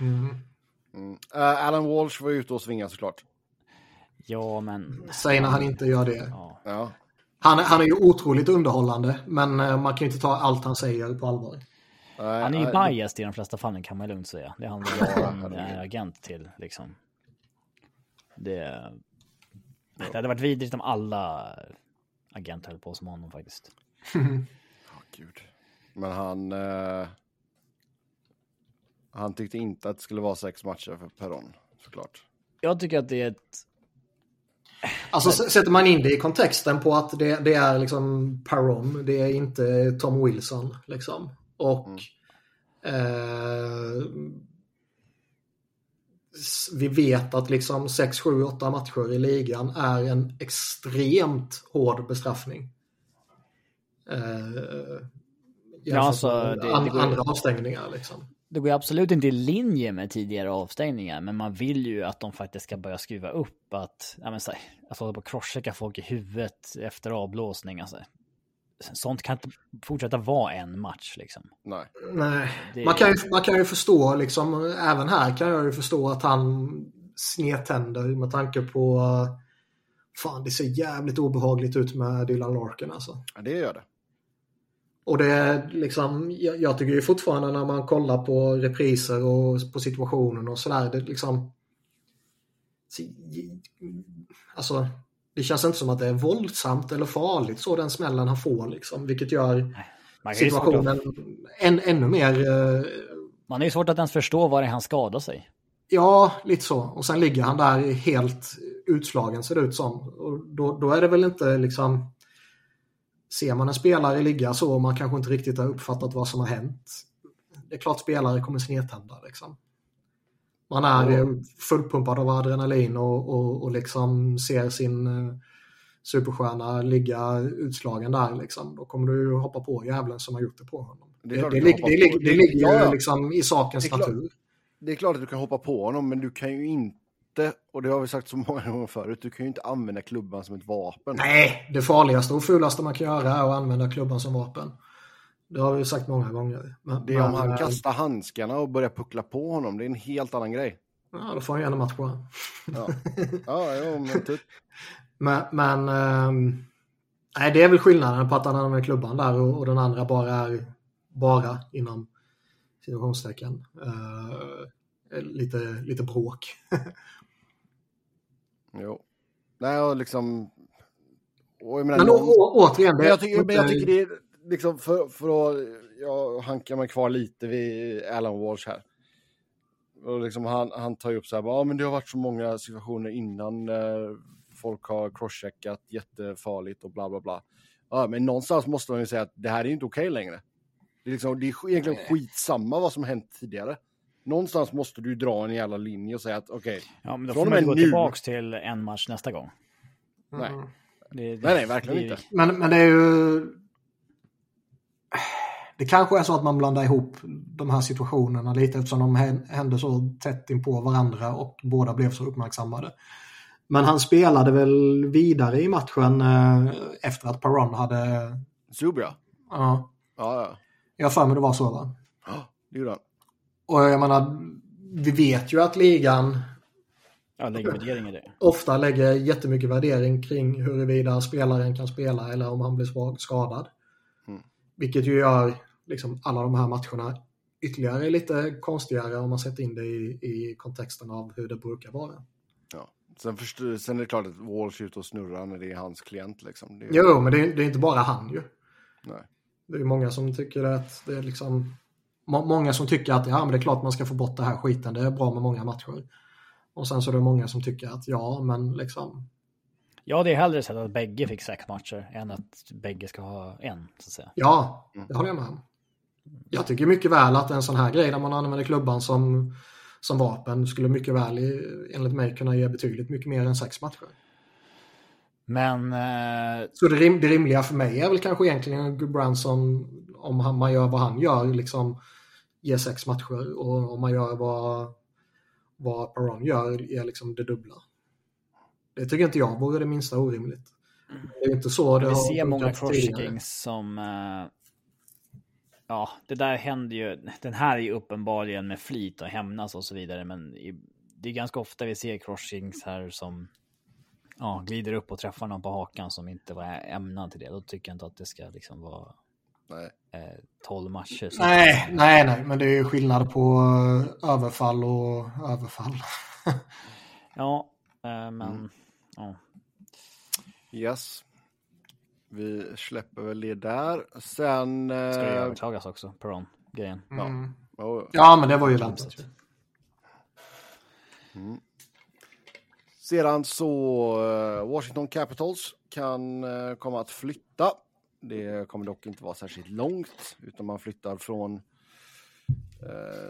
S2: Mm.
S1: Mm. Uh, Alan Walsh var ute och svingade såklart.
S3: Ja, men...
S2: Säg när han inte gör det.
S3: Ja.
S1: Ja.
S2: Han, han är ju otroligt underhållande, men uh, man kan ju inte ta allt han säger på allvar.
S3: Han är ju biased i de flesta fallen kan man lugnt säga. Det handlar ju om en agent till liksom. Det... Det hade varit vidrigt om alla agenter höll på som honom faktiskt.
S1: Gud. Men han... eh, han tyckte inte att det skulle vara sex matcher för Peron, såklart.
S3: Jag tycker att det är ett...
S2: Alltså sätter man in det i kontexten på att det, det är liksom Parom, det är inte Tom Wilson liksom. Och eh, s- vi vet att liksom 6, 7, 8 matcher i ligan är en extremt hård bestraffning. Eh, jämfört
S3: alltså, det- det
S2: an,
S3: går-
S2: andra avstängningar liksom.
S3: Det går absolut inte i linje med tidigare avstängningar, men man vill ju att de faktiskt ska börja skruva upp att, ja men så här, att hålla på crosschecka folk i huvudet efter avblåsning, alltså. Sånt kan inte fortsätta vara en match liksom.
S1: Nej.
S2: Nej,
S3: Det-
S2: man, kan ju, man kan ju förstå, liksom, även här kan jag ju förstå att han snedtänder med tanke på Fan, det ser jävligt obehagligt ut med Dylan Larkin alltså.
S1: Ja, det gör det.
S2: Och det är liksom, jag, jag tycker ju fortfarande när man kollar på repriser och på situationen och sådär, det liksom... Alltså, det känns inte som att det är våldsamt eller farligt så den smällen han får liksom, vilket gör
S3: att,
S2: situationen än, ännu mer... eh,
S3: man har ju svårt att ens förstå var det är han skadar sig.
S2: Ja, lite så. Och sen ligger han där helt utslagen ser det ut som. Och då, då är det väl inte liksom... Ser man en spelare ligga så och man kanske inte riktigt har uppfattat vad som har hänt. Det är klart spelare kommer snedtända liksom. Man är eh, fullpumpad av adrenalin och, och, och liksom ser sin eh, superstjärna ligga utslagen där liksom. Då kommer du hoppa på jävlen som har gjort det på honom.
S1: Det
S2: lig- lig- ligger ju
S1: Ja, ja.
S2: liksom i sakens
S1: Det
S2: natur.
S1: Det är klart att du kan hoppa på honom, men du kan ju inte, och det har vi sagt så många gånger förut, du kan ju inte använda klubban som ett vapen.
S2: Nej, det farligaste och fulaste man kan göra är att använda klubban som vapen. Det har vi sagt många gånger. Men,
S1: Det är om
S2: men,
S1: han
S2: eh,
S1: kastar handskarna och börjar puckla på honom, det är en helt annan grej.
S2: Ja, då får han gärna match på han.
S1: Ja, ja, ja men typ.
S2: Men, men ehm, nej, det är väl skillnaden på att han använder klubban där och, och den andra bara är bara inom situationstecken. eh, lite, lite bråk.
S1: Jo. Nej, och liksom... Och jag menar,
S2: Men
S1: någon-
S2: å, återigen,
S1: Men jag, tycker, men jag tycker det är liksom för, för att jag hankar mig kvar lite vid Alan Walsh här. Och liksom han, han tar ju upp så här, ja men det har varit så många situationer innan eh, folk har crosscheckat jättefarligt och bla bla bla. Ja, men någonstans måste man ju säga att det här är inte okej längre. Det är, liksom, det är egentligen skitsamma vad som hänt tidigare. Någonstans måste du dra en jävla linje och säga att okej,
S3: Ja, men då får man
S1: med
S3: gå
S1: nu-
S3: tillbaks till en match nästa gång.
S1: nej.
S2: Mm.
S3: Det,
S1: Nej, nej, verkligen
S3: det-
S1: inte.
S2: Men, men det är ju... Det kanske är så att man blandar ihop de här situationerna lite eftersom de hän- hände så tätt in på varandra och båda blev så uppmärksammade. Men han spelade väl vidare i matchen eh, efter att Perron hade...
S1: Zubia.
S2: Ja,
S1: Ja, ja.
S2: jag har för mig det var så va?
S1: Ja, det gjorde han.
S2: Och jag menar, vi vet ju att ligan
S3: Ja, lägger värdering i det.
S2: ofta lägger jättemycket värdering kring huruvida spelaren kan spela eller om han blir svag, skadad.
S1: Mm.
S2: Vilket ju gör liksom, alla de här matcherna ytterligare lite konstigare om man sätter in det i, i kontexten av hur det brukar vara.
S1: Ja. Sen, förstår, sen är det klart att Walsh är ute och snurrar när det är hans klient. Liksom. Det är,
S2: Jo, men det är, det är inte bara han ju.
S1: Nej.
S2: Det är många som tycker att det är liksom... må- Många som tycker att ja, men det är klart man ska få bort det här skiten, det är bra med många matcher. Och sen så är det många som tycker att ja, men liksom.
S3: Jag hade hellre sett att bägge fick sex matcher än att bägge ska ha en. Så att säga.
S2: Ja, det håller jag med om. Jag tycker mycket väl att en sån här grej där man använder klubban som, som vapen skulle mycket väl enligt mig kunna ge betydligt mycket mer än sex matcher.
S3: Men... Eh...
S2: Så det, rim, det rimliga för mig är väl kanske egentligen Branson, om han, man gör vad han gör, liksom ger sex matcher och om man gör vad, vad Perron gör, är liksom det dubbla. Det tycker inte jag vore det minsta orimligt. Det är inte så det
S3: Vi
S2: har
S3: ser många crosscheckings som... eh, Ja, det där händer ju. Den här är ju uppenbarligen med flit och hämnas och så vidare, men i- det är ganska ofta vi ser crosscheckings här som ja, glider upp och träffar någon på hakan som inte var ämnad till det. Då tycker jag inte att det ska liksom vara
S1: Nej.
S3: eh, 12 matcher. Så-
S2: Nej, nej, nej, men det är ju skillnad på eh, överfall och överfall.
S3: Ja, eh, men
S2: Mm.
S3: ja.
S1: Yes. Vi släpper väl det där. Sen...
S3: ska det
S1: eh,
S3: överklagas också, Peron grejen.
S2: Mm.
S1: oh,
S2: Ja, men det var ju väntat.
S1: Sedan så eh, Washington Capitals kan eh, komma att flytta. Det kommer dock inte vara särskilt långt utan man flyttar från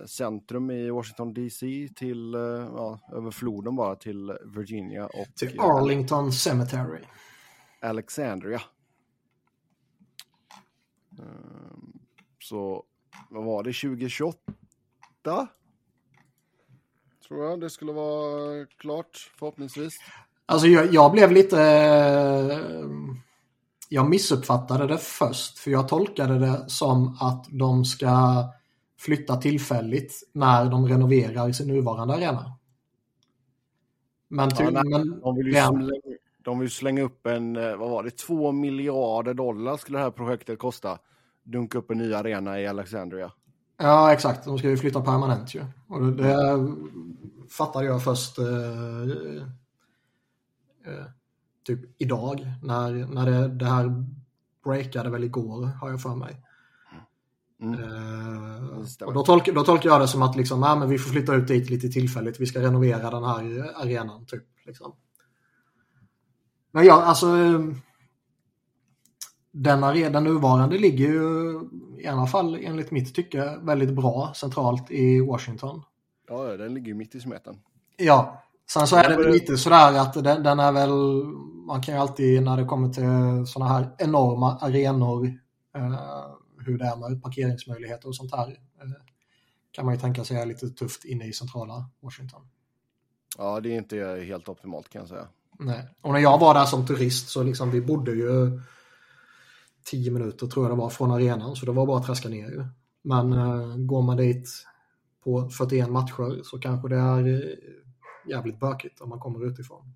S1: centrum i Washington DC till ja, över floden bara till Virginia och
S2: Till Arlington Cemetery.
S1: Alexandria. Ehm, Så vad var det 2028? Tror jag det skulle vara klart förhoppningsvis.
S2: Alltså jag, jag blev lite... eh, Jag missuppfattade det först. För jag tolkade det som att de ska flytta tillfälligt när de renoverar sin nuvarande arena. Men, ty,
S1: Ja, nej,
S2: men
S1: De vill ju
S2: Ja.
S1: De vill slänga upp en, eh, vad var det, två miljarder dollar skulle det här projektet kosta. Dunka upp en ny arena i Alexandria.
S2: Ja, exakt. De ska ju flytta permanent ju. Och det, det fattade jag först eh, eh, typ idag. När, när det, det här breakade väl igår, har jag för mig.
S1: Mm.
S2: Eh, och då, tolk, då tolkar jag det som att liksom, ja, men vi får flytta ut dit lite tillfälligt. Vi ska renovera den här arenan, typ. Liksom. Men ja, alltså... eh, Den, are- den nuvarande ligger ju i alla fall enligt mitt tycke väldigt bra centralt i Washington.
S1: Ja, ja, den ligger ju mitt i smeten.
S2: Ja, sen så är
S1: Ja,
S2: det väl lite sådär att den, den är väl, man kan ju alltid när det kommer till sådana här enorma arenor, eh, hur det är med parkeringsmöjligheter och sånt här, eh, kan man ju tänka sig är lite tufft inne i centrala Washington.
S1: Ja, det är inte helt optimalt kan jag säga.
S2: Nej. Och när jag var där som turist så liksom vi bodde ju 10 minuter tror jag det var från arenan så det var bara att traska ner ju. Men eh, går man dit på 41 matcher så kanske det är eh, jävligt bökigt om man kommer utifrån.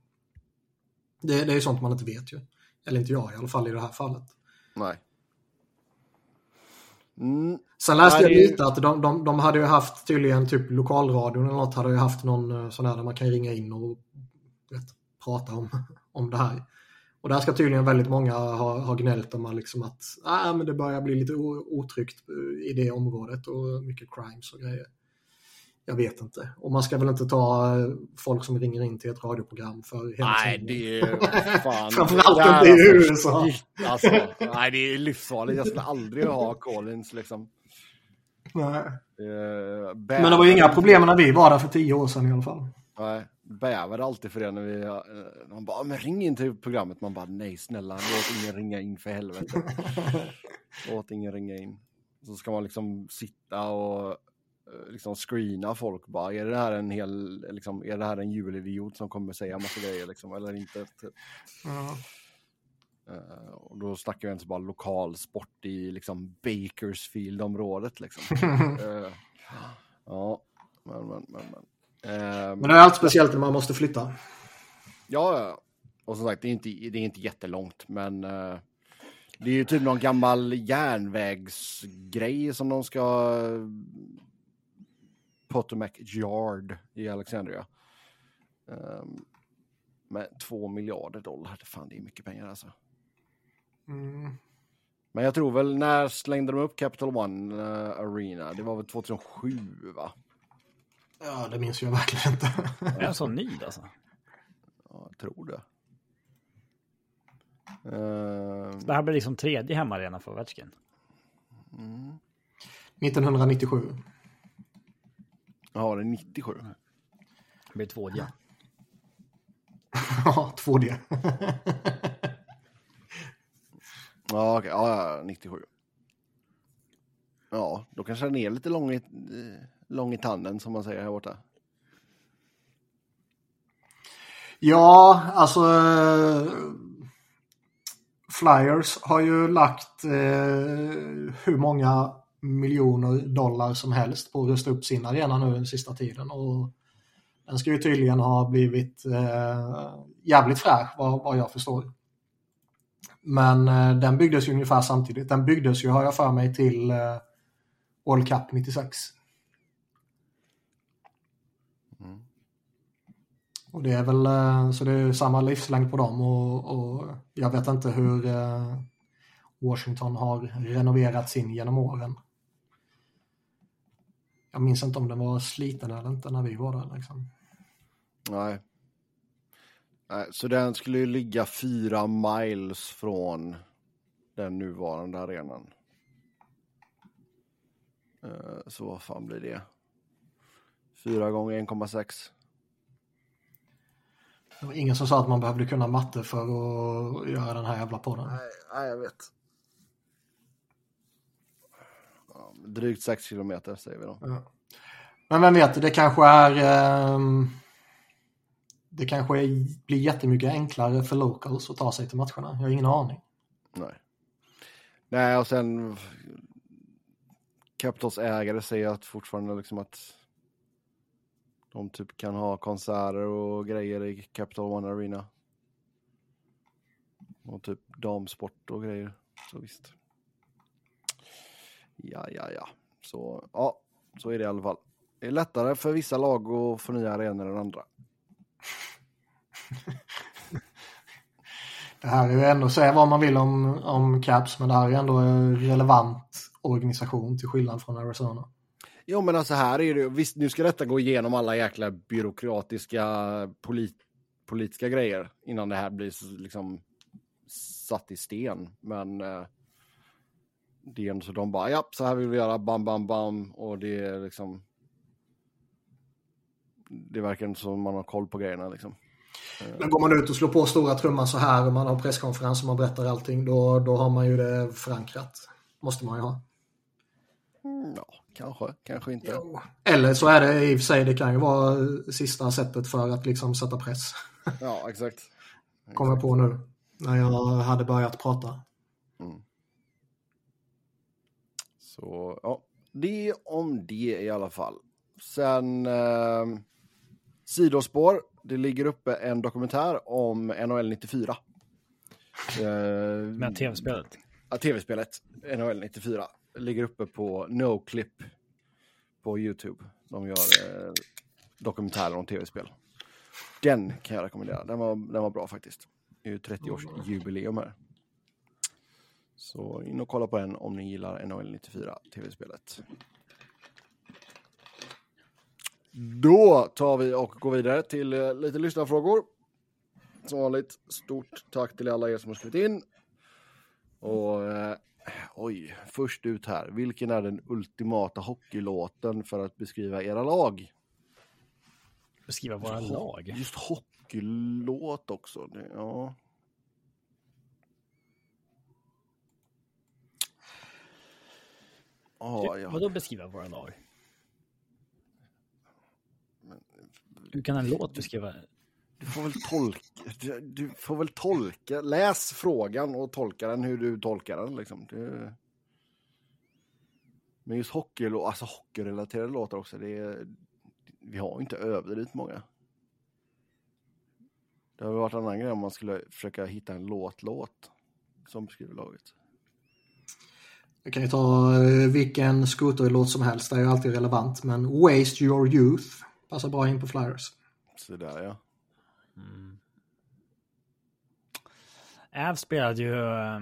S2: Det, det är ju sånt man inte vet ju. Eller inte jag i alla fall i det här fallet.
S1: Nej. Mm,
S2: Sen läste
S1: Nej,
S2: jag lite att de, de, de hade ju haft tydligen typ lokalradion eller något hade ju haft någon eh, sån här där man kan ringa in och prata om, om det här. Och där ska tydligen väldigt många ha, ha gnällt om liksom att ah, men det börjar bli lite otryggt eh, i det området och mycket crimes och grejer. Jag vet inte. Och man ska väl inte ta eh, folk som ringer in till ett radioprogram för hela
S1: nej,
S2: sändningen.
S1: det är fan...
S2: Framförallt
S1: det
S2: inte i
S1: alltså
S2: USA.
S1: shit, Alltså, nej, det är livsfarligt. Jag skulle aldrig ha Collins liksom.
S2: Nej.
S1: Eh,
S2: Men det var ju inga problem när vi var där för tio år sedan i alla fall.
S1: Nej, bävade alltid för det när vi... eh, Man bara, men ring in till programmet. Man bara, nej snälla, låt ingen ringa in för helvete. låt ingen ringa in. Så ska man liksom sitta och eh, liksom screena folk bara. Är det här en hel, liksom, är det här en julidiot som kommer säga massa grejer liksom, eller inte? Typ. Eh, och då snackar jag inte bara lokal sport i liksom Bakersfield-området liksom. Eh, ja, men, men, men. men. Eh,
S2: Men det är allt speciellt när man måste flytta.
S1: Ja. Och som sagt, det är inte, det är inte jättelångt, men eh, det är ju typ någon gammal järnvägsgrej som de ska... Potomac Yard i Alexandria. Um, med två miljarder dollar. Fan, det är mycket pengar alltså.
S2: Mm.
S1: Men jag tror väl, när slängde de upp Capital One eh, Arena? Det var väl 2007, va?
S2: Ja, det minns jag verkligen inte.
S3: Är den så ny alltså?
S1: Ja, jag tror det.
S3: Det här blir liksom tredje hemmaarena för Ovechkin.
S2: 1997.
S1: ja, det är 97.
S3: Det blir tvådje.
S2: Ja, 2D.
S1: Ja, okej. Ja, ja, 97. Ja, då kanske den är lite lång i, lång i tanden som man säger här borta.
S2: Ja, alltså... Eh, Flyers har ju lagt eh, hur många miljoner dollar som helst på att rusta upp sin arena nu den sista tiden. Och den ska ju tydligen ha blivit eh, jävligt fräsch vad, vad jag förstår. Men eh, den byggdes ju ungefär samtidigt. Den byggdes ju, har jag för mig, till eh, World Cup 96. Och det är väl eh, så det är samma livslängd på dem och, och jag vet inte hur eh, Washington har renoverat sin genom åren. Jag minns inte om den var sliten eller inte när vi var där. Liksom.
S1: Nej. Nej. Så den skulle ju ligga fyra miles från den nuvarande arenan. Eh, så vad fan blir det? Fyra gånger 1,6.
S2: Det var ingen som sa att man behövde kunna matte för att göra den här jävla podden.
S1: Nej, nej, jag vet. Ja, drygt 6 kilometer säger vi då.
S2: Ja. Men vem vet, det kanske är... ehm, det kanske är, blir jättemycket enklare för locals att ta sig till matcherna. Jag har ingen aning.
S1: Nej. Nej, och sen Capitals ägare säger att fortfarande liksom att de typ kan ha konserter och grejer i Capital One Arena. Och typ damsport och grejer. Så visst. Ja, ja, ja. Så ja, så är det i alla fall. Det är lättare för vissa lag att få nya arenor än andra.
S2: Det här är ju ändå, säga vad man vill om, om Caps, men det här är ändå en relevant organisation till skillnad från Arizona.
S1: Jo men alltså här är det visst nu ska detta gå igenom alla jäkla byråkratiska polit, politiska grejer innan det här blir liksom satt i sten. Men eh, det är så de bara ja så här vill vi göra bam bam bam och det är liksom det verkar inte som man har koll på grejerna liksom.
S2: Men går man ut och slår på stora trumman så här och man har presskonferens och man berättar allting, då, då har man ju det förankrat. Måste man ju ha.
S1: Mm, ja, kanske, kanske inte.
S2: Eller så är det i och för sig, det kan ju vara sista sättet för att liksom sätta press.
S1: Ja, exakt.
S2: Kommer jag på nu. När jag hade börjat prata.
S1: Så ja, det om det i alla fall. Sen eh, sidospår. Det ligger uppe en dokumentär om NHL 94. Eh,
S3: Men tv-spelet.
S1: ja, tv-spelet NHL 94 ligger uppe på NoClip på YouTube. De gör eh, dokumentärer om tv-spel. Den kan jag rekommendera. Den var, den var bra faktiskt. Det är ju 30-årsjubileum här. Så in och kolla på den om ni gillar NHL 94 tv-spelet. Då tar vi och går vidare till eh, lite lyssnarfrågor. Som vanligt, stort tack till alla er som har skrivit in. Och eh, oj, först ut här. Vilken är den ultimata hockeylåten för att beskriva era lag?
S3: Beskriva våra lag.
S1: Just hockeylåt också. Det, ja. Ja, ja.
S3: Vadå beskriva våra lag? Hur kan en låt beskriva?
S1: Du får väl tolka, du, du får väl tolka, läs frågan och tolka den hur du tolkar den liksom. Det... Men just hockey, alltså hockeyrelaterade låtar också, det är, vi har inte överdrivet många. Det har varit en annan grej om man skulle försöka hitta en låt-låt som beskriver laget.
S2: Jag kan ju ta eh, vilken skoterlåt som helst, det är ju alltid relevant. Men Waste Your Youth passar bra in på Flyers.
S1: Så där ja.
S3: Äv spelade ju... eh,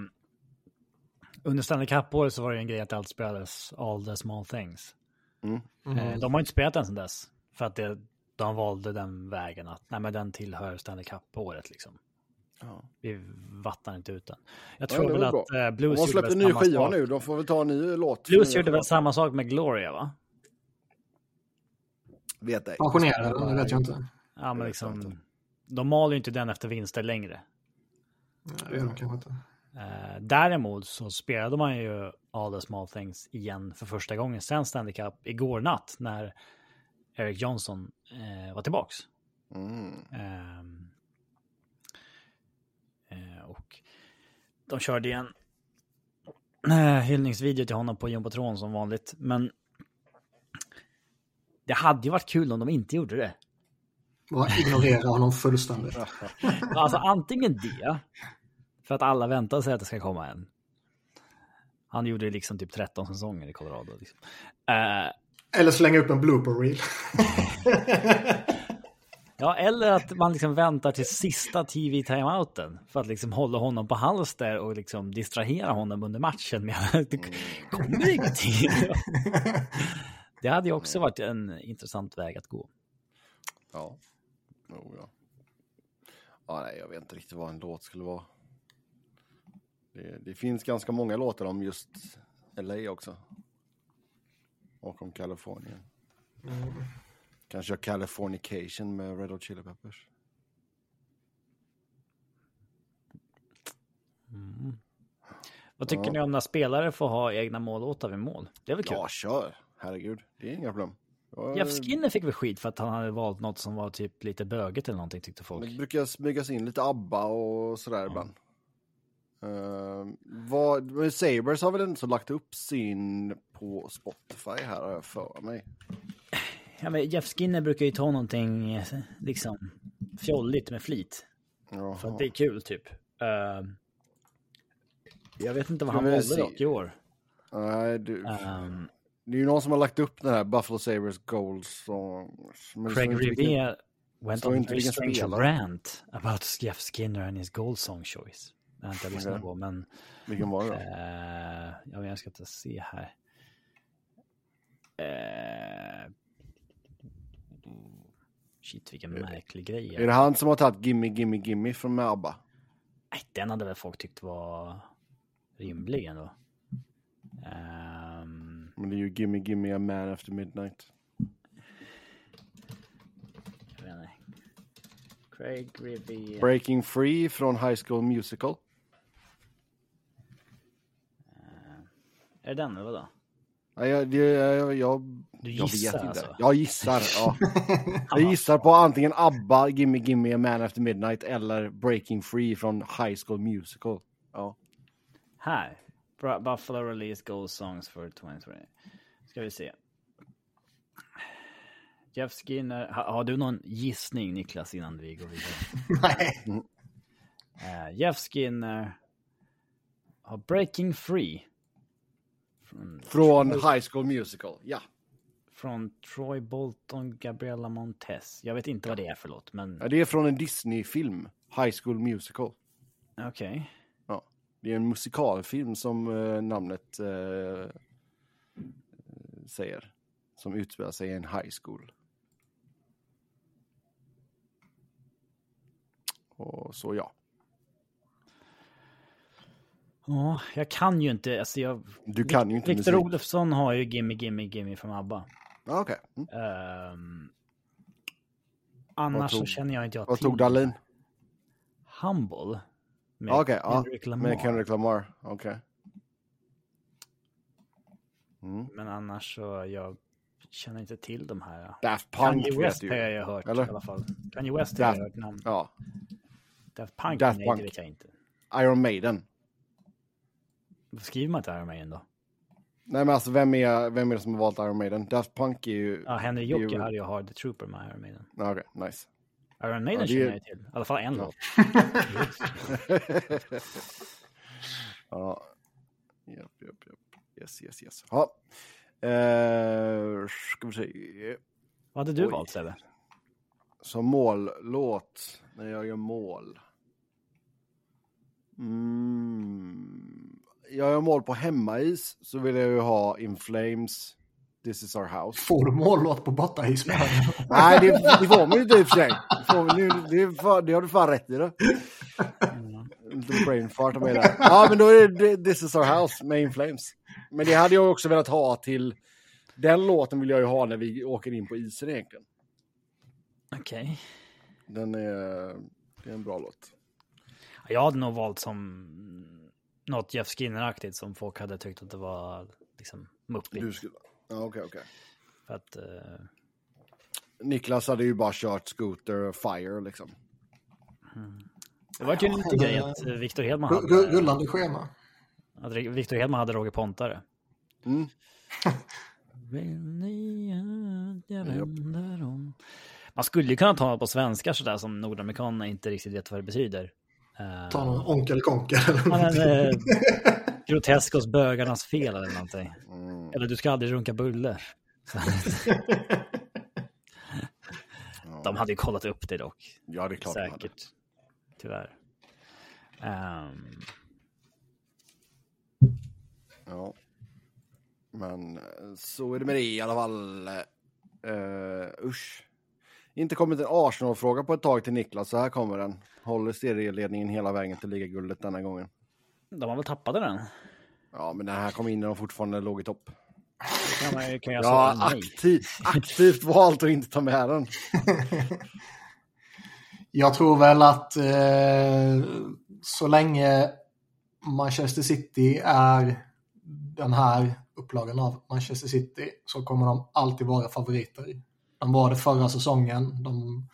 S3: Under Stanley Cup-året så var det ju en grej att alltid spelades All the small things.
S1: Mm.
S3: Eh, De har ju inte spelat den sedan dess. För att det, de valde den vägen att nej, men den tillhör Stanley Cup-året liksom.
S1: Ja.
S3: Vi vattnar inte ut den. Jag
S1: Ja,
S3: tror
S1: det
S3: väl att
S1: bra.
S3: eh, Blues
S1: De har
S3: gjorde
S1: släppt
S3: väl
S1: en ny
S3: samma
S1: skiva
S3: sak.
S1: nu, de får väl ta en ny låt.
S3: Blues gjorde väl samma sak med Gloria va?
S1: Vet ej.
S2: Pensionerade, det vet jag inte.
S3: Ja, men liksom. De maler ju inte den efter vinster längre.
S2: Nej, det kanske inte.
S3: Eh, däremot så spelade man ju All the small things igen för första gången sen Stanley Cup igår natt när Eric Johnson eh, var tillbaks.
S1: Mm.
S3: Ehm, eh, och de körde igen eh, hyllningsvideo till honom på Jumbotron som vanligt. Men det hade ju varit kul om de inte gjorde det.
S2: Bara ignorera honom fullständigt.
S3: Alltså antingen det, för att alla väntar sig att det ska komma en. Han gjorde liksom typ 13 säsonger i Colorado. Liksom. Eh,
S2: Eller slänga upp en blooper reel.
S3: ja, eller att man liksom väntar till sista TV-timeouten för att liksom hålla honom på halster och liksom distrahera honom under matchen med att det kommer ingenting. Det hade ju också varit en intressant väg att gå.
S1: Ja. Oh, ja. ja. Nej, jag vet inte riktigt vad en låt skulle vara. Det, det finns ganska många låtar om just LA också. Och om Kalifornien. Kanske göra Californication med Red Hot Chili Peppers.
S3: Vad tycker
S1: Ja.
S3: ni om när spelare får ha egna mållåtar vid mål? Det är väl kul?
S1: Ja, kör. Herregud, det är inga problem.
S3: Jeff Skinner fick väl skit för att han hade valt något som var typ lite böget eller någonting tyckte folk.
S1: Det brukar smygas in lite ABBA och sådär ibland. Uh, vad, men har väl inte så lagt upp sin på Spotify här har jag för mig.
S3: Ja, men Jeff Skinner brukar ju ta någonting eh, liksom fjolligt med flit.
S1: Jaha.
S3: För att det är kul typ. Eh, jag vet inte vad
S1: Ska
S3: han valde dock i år.
S1: Nej, du,
S3: Um,
S1: det är ju någon som har lagt upp den här Buffalo Sabres står
S3: Craig Rivier went on a strange rant about Jeff Skinner and his gold song choice. Det har jag inte lyssnat på, men
S1: Vilken var det då?
S3: eh, ja, jag ska inte se här. Eh, shit, vilken märklig grej.
S1: Är det han som har tagit Gimme Gimme Gimme från ABBA?
S3: Nej, den hade väl folk tyckt var rimlig ändå. Ehm,
S1: Men det är ju Gimme Gimme A Man After Midnight.
S3: jag. Craig Rivier.
S1: Breaking Free från High School Musical.
S3: Är det den eller vadå?
S1: Nej, jag, jag, jag,
S3: Du
S1: jag
S3: gissar
S1: vet inte.
S3: alltså?
S1: Jag gissar, ja. Jag gissar på antingen ABBA, Gimme Gimme A Man After Midnight eller Breaking Free från High School Musical. Ja.
S3: Här. Buffalo Release Gold Songs for 2020. Ska vi se. Jeff Skinner. Ha, har du någon gissning Niklas innan vi går vidare?
S2: Nej.
S3: Eh, Jeff Skinner. Har Breaking Free. Från,
S1: Från High School Musical, ja.
S3: från Troy Bolton, Gabriella Montez. Jag vet inte vad det är för låt, men
S1: ja. Det är från en Disney-film, High School Musical.
S3: okej.
S1: Ja. Det är en musikalfilm som eh, namnet eh, säger. Som utspelar sig i en high school. Och så ja.
S3: Ja, jag kan ju inte. Alltså jag,
S1: Du kan ju inte
S3: Victor
S1: musik.
S3: Olofsson har ju Gimme Gimme Gimme från ABBA.
S1: Okej. Mm.
S3: Ehm, annars
S1: Vad
S3: så
S1: tog-
S3: känner jag inte jag
S1: Vad
S3: till.
S1: tog Dahlin?
S3: Humble. Med
S1: Ja, Okej, ja.
S3: Kendrick Lamar.
S1: Med Kendrick Lamar. Okej. Mm.
S3: Men annars så jag känner inte till de här.
S1: Daft Punk
S3: Kanye West har jag hört
S1: Eller?
S3: i alla fall. Kanye West har jag
S1: Daft-
S3: hört namn.
S1: Ja.
S3: Daft Punk,
S1: Daft
S3: nej
S1: Punk.
S3: det vet jag inte.
S1: Iron Maiden.
S3: Vad skriver man till Iron Maiden då?
S1: Nej men alltså vem är, vem är det som har valt Iron Maiden? Daft Punk är ju...
S3: Ja, Henry Jocke
S1: ju-
S3: hade ju Hard the Trooper med Iron Maiden.
S1: Ja, Okej, nice.
S3: Iron Maiden
S1: Ja, det
S3: känner jag till. I alla fall en
S1: Ja. ja. Japp, japp, japp. Yes, yes, yes. Ja. Eh, ska vi se.
S3: Vad hade du
S1: Oj.
S3: valt Sebbe?
S1: Som mållåt när jag gör mål. Mm. Jag gör mål på hemmais så vill jag ju ha In Flames This is our house.
S2: Får du mållåt på med
S1: Nej, det, det får man ju inte i och för sig. Det, får man, nu- det, är fan- det har du fan rätt i. Det. Lite brain fart mig där. Ja, men då är det This is our house med In Flames. Men det hade jag också velat ha till... Den låten vill jag ju ha när vi åker in på isen egentligen.
S3: Okej.
S1: Den är, det är en bra låt.
S3: Jag hade nog valt som något Jeff Skinner-aktigt som folk hade tyckt att det var liksom muppigt.
S1: Du skulle... Ja, okej, okej.
S3: För att, eh,
S1: Niklas hade ju bara kört Scooter Fire liksom.
S3: det var ju en liten grej att eh, Victor Hedman hade,
S2: Rullande schema.
S3: att Victor Hedman hade Roger Pontare.
S1: Mm.
S3: Vill ni att jag vänder om? Man skulle ju kunna ta något på svenska sådär som nordamerikanerna inte riktigt vet vad det betyder. Eh,
S2: Ta någon onkel konkel någonting.
S3: eh, Groteskos bögarnas fel eller någonting.
S1: Mm.
S3: Eller du ska aldrig runka buller. De hade ju kollat upp det dock.
S1: Ja, det är klart de hade.
S3: Säkert. Tyvärr. Ehm,
S1: Ja. Men eh, så är det med det i alla fall. Uh, usch. Inte kommit en Arsenal-fråga på ett tag till Niklas, så här kommer den. Håller serieledningen hela vägen till ligaguldet denna gången.
S3: de har väl tappat den?
S1: Ja, men den här kom in när de fortfarande låg i topp.
S3: Kan man, kan jag
S1: Ja,
S3: säga nej?
S1: aktiv, aktivt valt att inte ta med den.
S2: Jag tror väl att eh, så länge Manchester City är den här upplagan av Manchester City så kommer de alltid vara favoriter. De var det förra säsongen, de,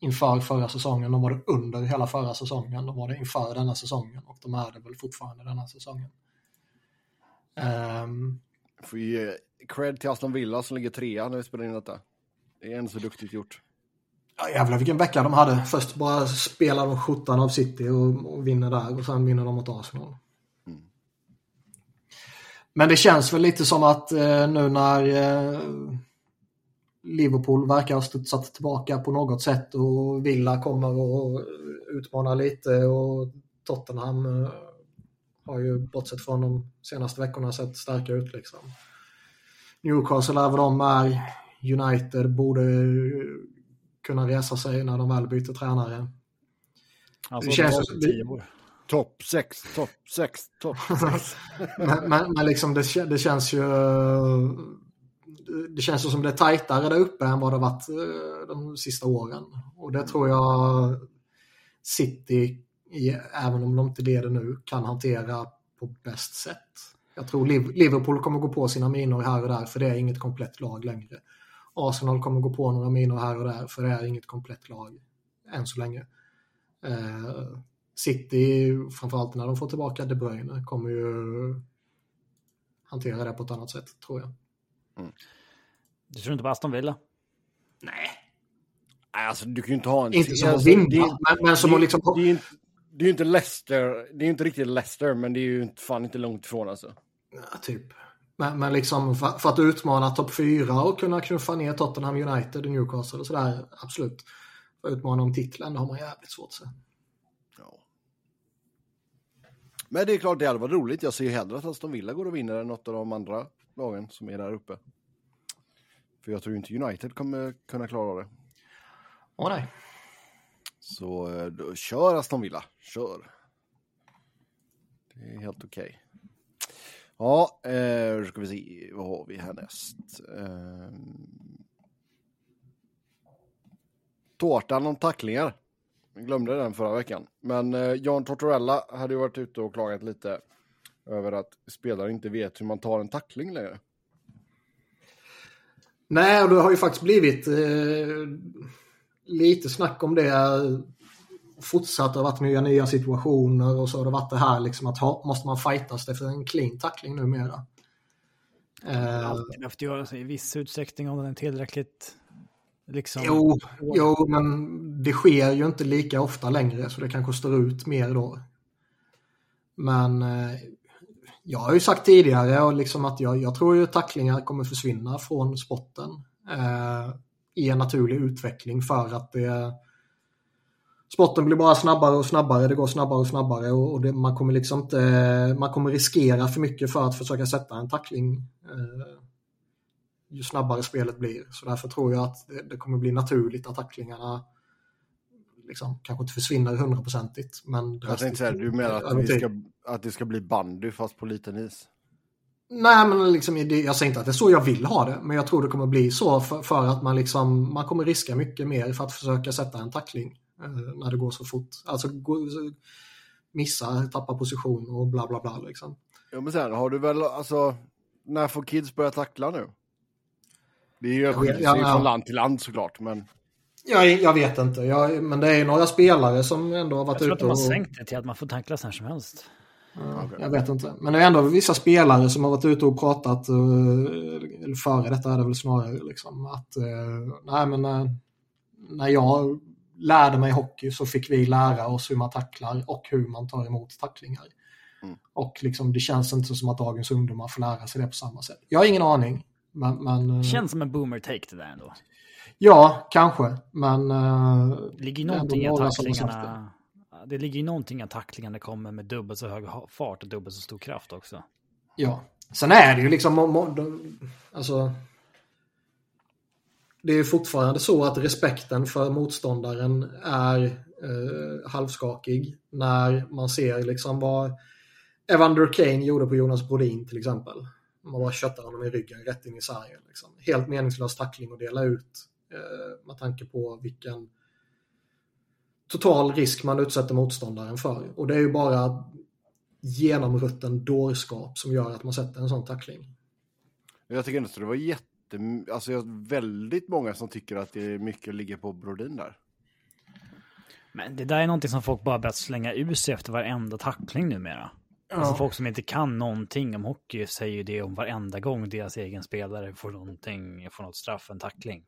S2: inför förra säsongen, de var det under hela förra säsongen, de var det inför denna säsongen och de är det väl fortfarande denna säsongen. Ehm,
S1: Får ge cred till Aston Villa som ligger trea när vi spelar in detta. Det är ändå så duktigt gjort.
S2: Ja, jävlar vilken vecka de hade. Först bara spelar de skjortan av City och, och vinner där och sen vinner de mot Arsenal.
S1: Mm.
S2: Men det känns väl lite som att eh, nu när eh, Liverpool verkar ha studsat tillbaka på något sätt och Villa kommer och utmanar lite och Tottenham eh, har ju bortsett från de senaste veckorna sett starka ut liksom. Newcastle är vad de är. United borde kunna resa sig när de väl byter tränare.
S3: Alltså,
S2: Det känns
S3: år.
S1: Topp sex, topp sex, topp sex.
S2: Men, men, men liksom det, det känns ju... Det känns ju som det är tajtare där uppe än vad det har varit eh, de sista åren. Och det tror jag City, även om de inte leder nu, kan hantera på bäst sätt. Jag tror Liv- Liverpool kommer gå på sina minor här och där för det är inget komplett lag längre. Arsenal kommer gå på några minor här och där för det är inget komplett lag än så länge. Eh, City, framförallt när de får tillbaka De Bruyne, kommer ju hantera det på ett annat sätt, tror jag.
S3: Du tror inte på Aston Villa?
S2: Nej.
S1: Nej, alltså du kan ju inte ha en...
S2: Inte som att
S1: alltså,
S2: vinna,
S1: det-
S2: men, men som
S1: det,
S2: att liksom...
S1: Det är det är ju inte Leicester, det är ju inte riktigt Leicester, men det är ju fan inte långt ifrån alltså.
S2: Ja, typ. Men, men liksom för, för att utmana topp fyra och kunna knuffa ner Tottenham United och Newcastle och sådär, absolut. För att utmana om titeln, det har man jävligt svårt att.
S1: Ja. Men det är klart, det hade varit roligt. Jag ser ju hellre att Aston Villa går och vinner än något av de andra lagen som är där uppe. För jag tror inte United kommer kunna klara det.
S2: Åh nej.
S1: Så eh, då, kör Aston Villa, kör. Det är helt okej. Ja, eh, ska vi se, vad har vi härnäst? Eh, tårtan om tacklingar. Jag glömde den förra veckan. Men eh, Jan Tortorella hade ju varit ute och klagat lite över att spelare inte vet hur man tar en tackling längre.
S2: Nej, och det har ju faktiskt blivit eh, lite snack om det. Fortsatt, det har varit nya, nya situationer och så har det varit det här liksom att ha, måste man fightas efter en clean tackling numera. Eh,
S3: Alltid behövt göra sig i viss utsträckning om den är tillräckligt liksom...
S2: jo, jo, men det sker ju inte lika ofta längre så det kanske står ut mer då. Men eh, jag har ju sagt tidigare och liksom att jag, jag tror ju tacklingar kommer försvinna från sporten eh, i en naturlig utveckling för att det, sporten blir bara snabbare och snabbare, det går snabbare och snabbare och, det, man kommer liksom inte, man kommer riskera för mycket för att försöka sätta en tackling eh, ju snabbare spelet blir. Så därför tror jag att det, det kommer bli naturligt att tacklingarna liksom, kanske inte försvinner hundraprocentigt. Men
S1: jag tänkte säga, du menar att, vi ska, att det ska bli bandy fast på liten is?
S2: Nej, men liksom, jag säger inte att det är så jag vill ha det, men jag tror det kommer bli så för, för att man, liksom, man kommer riska mycket mer för att försöka sätta en tackling eh, när det går så fort. Alltså gå, missa, tappa position och bla bla bla. Liksom.
S1: Ja, men sen har du väl, alltså, när får kids börja tackla nu? Det är ju ja, ja, från land till land såklart, men...
S2: Ja, jag vet inte, jag, men det är några spelare som ändå har varit ute och... Jag
S3: tror att de har sänkt det till att man får tacklas när som helst.
S2: Okay. Jag vet inte. Men det är ändå vissa spelare som har varit ute och pratat, eh, eller före detta är det väl snarare, liksom, att eh, nej men när, eh, när jag lärde mig hockey så fick vi lära oss hur man tacklar och hur man tar emot tacklingar. Mm. Och liksom, det känns inte som att dagens ungdomar får lära sig det på samma sätt. Jag har ingen aning. Men, men,
S3: känns som en boomer take det där ändå.
S2: Ja, kanske. Men...
S3: Det ligger någonting i tacklingarna det ligger ju någonting att tacklingarna kommer med dubbelt så hög fart och dubbelt så stor kraft också.
S2: Ja, sen är det ju liksom, alltså, det är ju fortfarande så att respekten för motståndaren är eh, halvskakig när man ser liksom vad Evander Kane gjorde på Jonas Brodin till exempel. Man bara köttar honom i ryggen rätt in i sargen. Liksom. Helt meningslös tackling att dela ut eh, med tanke på vilken total risk man utsätter motståndaren för. Och det är ju bara genomrutten dårskap som gör att man sätter en sån tackling.
S1: Jag tycker ändå att det var jätte, alltså väldigt många som tycker att det är mycket ligga på Brodin där.
S3: Men det där är någonting som folk bara börjat slänga ur sig efter varenda tackling numera. Ja. Alltså folk som inte kan någonting om hockey säger ju det om varenda gång deras egen spelare får någonting, får något straff, en tackling.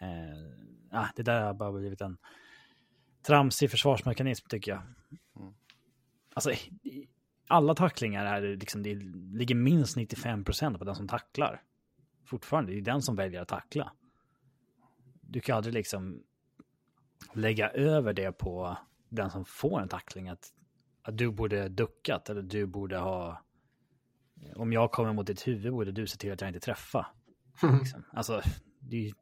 S3: Eh, ah, det där har bara blivit en tramsig försvarsmekanism tycker jag. Mm. Alltså, alla tacklingar är liksom, det ligger minst 95 procent på den som tacklar. Fortfarande, det är den som väljer att tackla. Du kan aldrig liksom lägga över det på den som får en tackling. Att, att du borde duckat eller du borde ha... Om jag kommer mot ditt huvud borde du se till att jag inte träffar. Mm. Liksom. Alltså, det är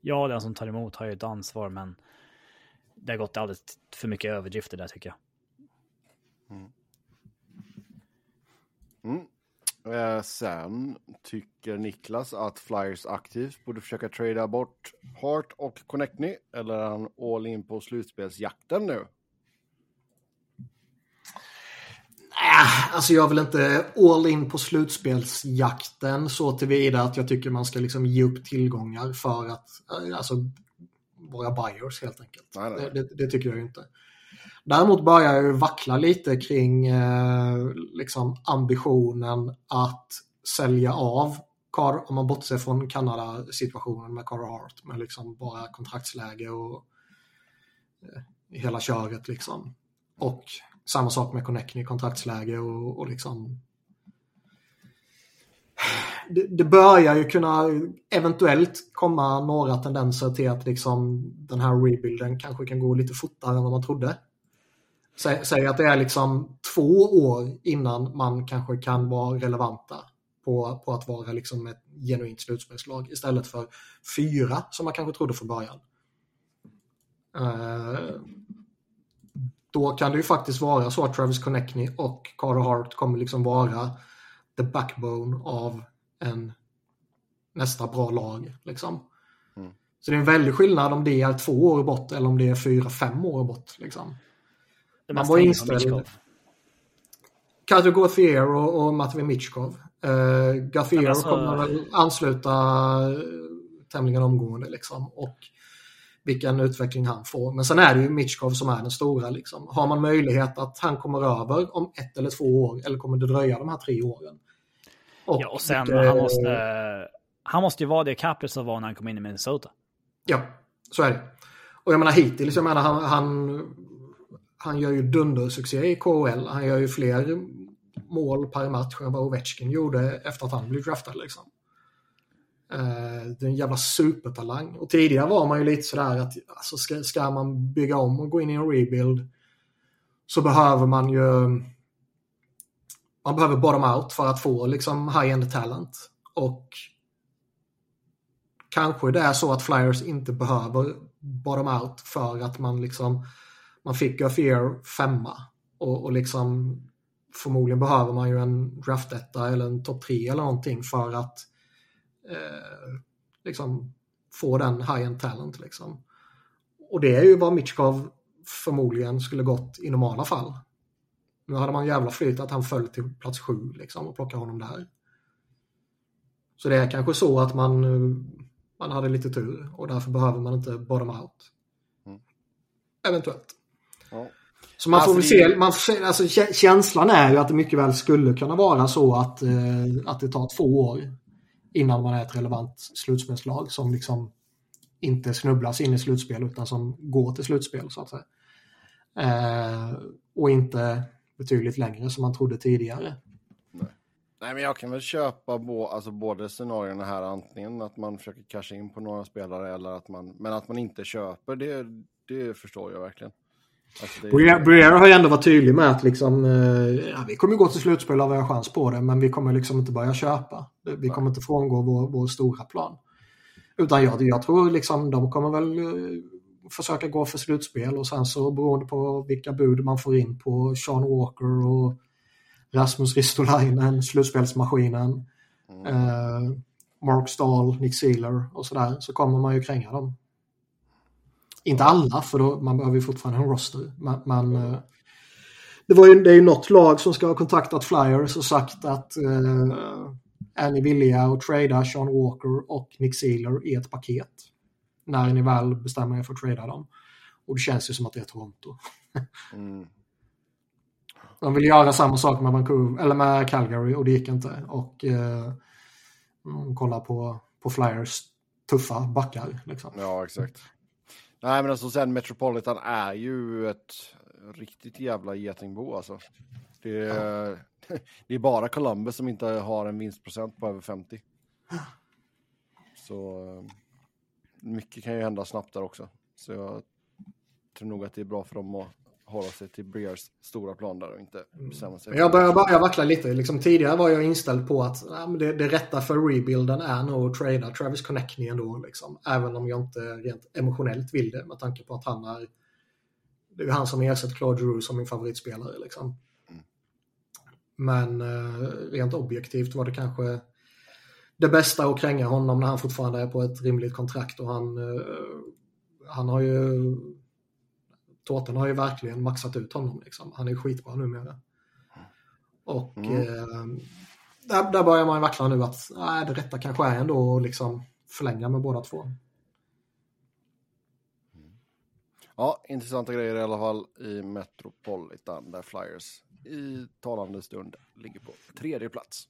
S3: ja, den som tar emot har ju ett ansvar, men det har gått alldeles för mycket överdrifter där tycker jag. Mm.
S1: Mm. Eh, sen tycker Niklas att Flyers aktivt borde försöka trada bort Hart och Connectny, eller är han all in på slutspelsjakten nu?
S2: Alltså jag vill inte all in på slutspelsjakten så tillvida att jag tycker man ska liksom ge upp tillgångar för att eh, alltså, vara buyers helt enkelt. Nej, nej. Det, det, tycker jag inte. Däremot börjar jag vackla lite kring eh, liksom ambitionen att sälja av Car, om man bortser från Kanada-situationen med Carter Hart med liksom bara kontraktsläge och eh, hela köret liksom. Och samma sak med Connecting i kontraktsläge och, och liksom det, det, börjar ju kunna eventuellt komma några tendenser till att liksom den här rebuilden kanske kan gå lite fortare än vad man trodde. Säg, säg att det är liksom två år innan man kanske kan vara relevanta på, på att vara liksom ett genuint slutspelslag istället för fyra som man kanske trodde från början. Uh, då kan det ju faktiskt vara så att Travis Connectney och Carter Hart kommer liksom vara the backbone av en nästa bra lag. Liksom. Mm. Så det är en väldig skillnad om det är två år bort eller om det är fyra, fem år bort. Liksom. Man var inställd. Kato Gauthier och, och Matvej Mitchkov. Uh, Gauthier alltså... kommer väl ansluta eh, tämligen omgående. Liksom. Och vilken utveckling han får. Men sen är det ju Mitchkov som är den stora. Liksom. Har man möjlighet att han kommer över om ett eller två år eller kommer det dröja de här tre åren?
S3: Och, ja, och sen det, han måste, han måste ju vara det Capri som var när han kom in i Minnesota.
S2: Ja, så är det. Och jag menar hittills, jag menar han, han, han gör ju dundersuccé i KHL. Han gör ju fler mål per match än vad Ovechkin gjorde efter att han blev draftad. Liksom. Eh, det är en jävla supertalang. Och tidigare var man ju lite sådär att alltså ska, ska man bygga om och gå in i en rebuild så behöver man ju man behöver bottom out för att få liksom high-end talent. Och kanske det är så att Flyers inte behöver bottom out för att man liksom man fick Gaffier femma och, och liksom förmodligen behöver man ju en draftetta eller en topp tre eller någonting för att eh, liksom få den high-end talent liksom. Och det är ju vad Mitchkov förmodligen skulle gått i normala fall. Nu hade man jävla flyt att han föll till plats sju liksom och plockade honom där. Så det är kanske så att man, man hade lite tur och därför behöver man inte bottom out. Mm. Eventuellt. Ja. Så man får väl se, man får alltså, känslan är ju att det mycket väl skulle kunna vara så att, eh, att det tar två år innan man är ett relevant slutspelslag som liksom inte snubblas in i slutspel utan som går till slutspel så att säga. Eh, och inte betydligt längre som man trodde tidigare.
S1: Nej, Nej men jag kan väl köpa bo, alltså både scenarierna här, antingen att man försöker casha in på några spelare eller att man, men att man inte köper, det, det förstår jag verkligen.
S2: Alltså. Briere har ju ändå varit tydlig med att liksom, eh, ja, vi kommer gå till slutspel och vi har chans på det, men vi kommer liksom inte börja köpa. Vi kommer inte frångå vår, vår stora plan. Utan jag, jag tror liksom de kommer väl eh, försöka gå för slutspel och sen så beroende på vilka bud man får in på Sean Walker och Rasmus Ristolainen, slutspelsmaskinen, mm. eh, Mark Stahl, Nick Sealer och sådär, så kommer man ju kränga dem. Inte alla, för då, man behöver ju fortfarande en roster. Men, men mm. det, var ju, det är ju något lag som ska ha kontaktat Flyers och sagt att eh, är ni villiga att trada Sean Walker och Nick Sealer i ett paket? När ni väl bestämmer er för att trada dem. Och det känns ju som att det är Toronto. mm. De vill göra samma sak med Vancouver, eller med Calgary och det gick inte. Och eh, kolla på, på Flyers tuffa backar. Liksom.
S1: Ja, exakt. Nej, men alltså sen Metropolitan är ju ett riktigt jävla getingbo alltså. Det är, ja. det är bara Columbus som inte har en vinstprocent på över 50. Så mycket kan ju hända snabbt där också. Så jag tror nog att det är bra för dem att hålla sig till Breers stora plan där och inte mm. bestämma sig.
S2: Jag börjar, börjar vackla lite. Liksom, tidigare var jag inställd på att ja, det, det rätta för rebuilden är nog att trada Travis Connectney ändå. Liksom. Även om jag inte rent emotionellt vill det med tanke på att han är det är han som ersätter Claude Giroux som min favoritspelare. Liksom. Mm. Men eh, rent objektivt var det kanske det bästa att kränga honom när han fortfarande är på ett rimligt kontrakt och han, eh, han har ju Tårtan har ju verkligen maxat ut honom. Liksom. Han är skitbra numera. Och mm. eh, där, där börjar man ju vackla nu att nej, det rätta kanske är ändå att liksom förlänga med båda två.
S1: Ja, intressanta grejer i alla fall i Metropolitan där Flyers i talande stund ligger på tredje plats.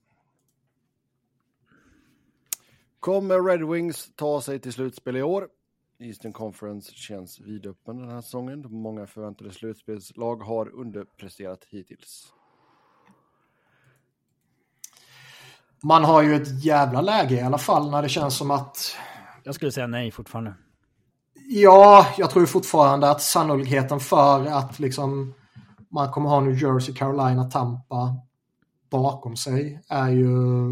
S1: Kommer Red Wings ta sig till slutspel i år? Eastern Conference känns vidöppen den här säsongen. Många förväntade slutspelslag har underpresterat hittills.
S2: Man har ju ett jävla läge i alla fall när det känns som att...
S3: Jag skulle säga nej fortfarande.
S2: Ja, jag tror fortfarande att sannolikheten för att liksom man kommer ha New Jersey, Carolina, Tampa bakom sig är ju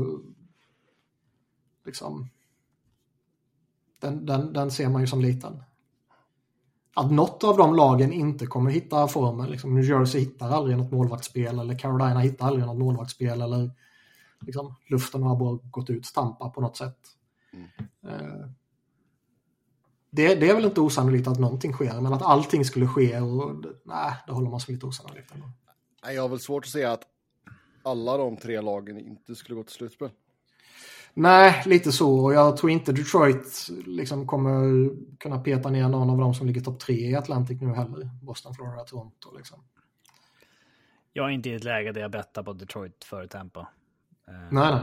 S2: liksom den, den, den ser man ju som liten. Att något av de lagen inte kommer hitta formen. Liksom New Jersey hittar aldrig något målvaktsspel eller Carolina hittar aldrig något målvaktsspel eller liksom, luften har bara gått ut Tampa på något sätt. Mm. Eh, det, det, är väl inte osannolikt att någonting sker, men att allting skulle ske, och, nej, det håller man som lite osannolikt. Ändå.
S1: Jag har väl svårt att säga att alla de tre lagen inte skulle gå till slutspel.
S2: Nej, lite så. Jag tror inte Detroit liksom kommer kunna peta ner någon av dem som ligger topp tre i Atlantic nu heller. Boston, Florida, Toronto liksom.
S3: Jag är inte i ett läge där jag bettar på Detroit före Tampa.
S2: Eh, nej,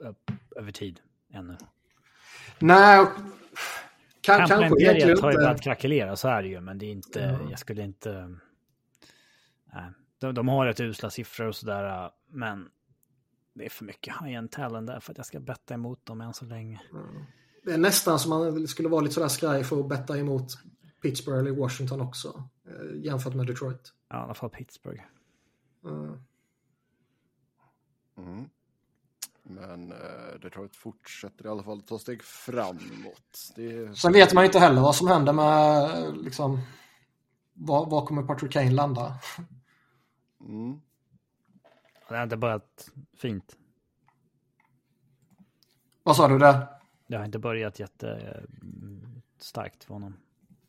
S2: nej.
S3: Över tid, ännu.
S2: Nej,
S3: kan, kanske egentligen inte. har ju börjat krackelera, så är det ju. Men det är inte, mm. jag skulle inte... Nej. De, de har rätt usla siffror och sådär, men det är för mycket high-end talent där för att jag ska betta emot dem än så länge. Mm.
S2: Det är nästan som man skulle vara lite sådär skraj för att betta emot Pittsburgh eller Washington också. Eh, jämfört med Detroit.
S3: Ja, i alla fall Pittsburgh. Mm.
S1: Mm. Men eh, Detroit fortsätter i alla fall ta steg framåt. Det...
S2: Sen vet man inte heller vad som händer med liksom, var, var kommer Patrick Kane landa?
S1: Mm.
S3: Det har inte börjat fint.
S2: Vad sa du där?
S3: Det har inte börjat jättestarkt för honom.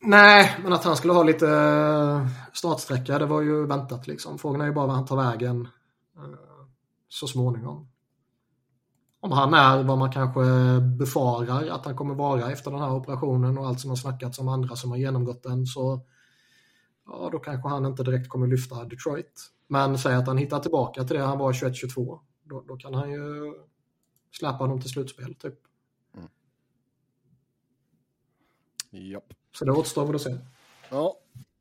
S2: Nej, men att han skulle ha lite eh, startsträcka, det var ju väntat liksom. Frågan är ju bara vad han tar vägen eh, så småningom. Om han är vad man kanske befarar att han kommer vara efter den här operationen och allt som har snackats om andra som har genomgått den så ja, då kanske han inte direkt kommer lyfta Detroit. Men säg att han hittar tillbaka till det han var 21-22. Då, då kan han ju släppa honom till slutspel typ.
S1: Japp.
S2: Så det återstår väl att se.
S1: Ja.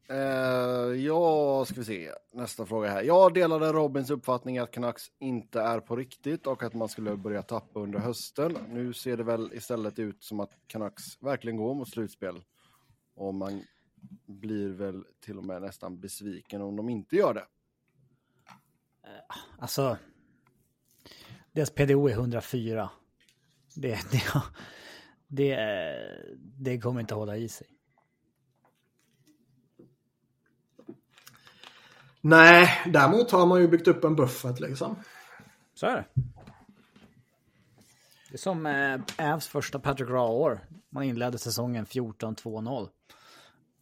S1: Eh, ja, ska vi se. Nästa fråga här. Jag delade Robins uppfattning att Canucks inte är på riktigt och att man skulle börja tappa under hösten. Nu ser det väl istället ut som att Canucks verkligen går mot slutspel. Och man blir väl till och med nästan besviken om de inte gör det.
S3: Alltså, deras PDO är 104. Det, det, det, det kommer inte hålla i sig.
S2: Nej, däremot har man ju byggt upp en buffert liksom.
S3: Så är det. Det är som eh, Avs första Patrick Raw-år. Man inledde säsongen 14-2-0.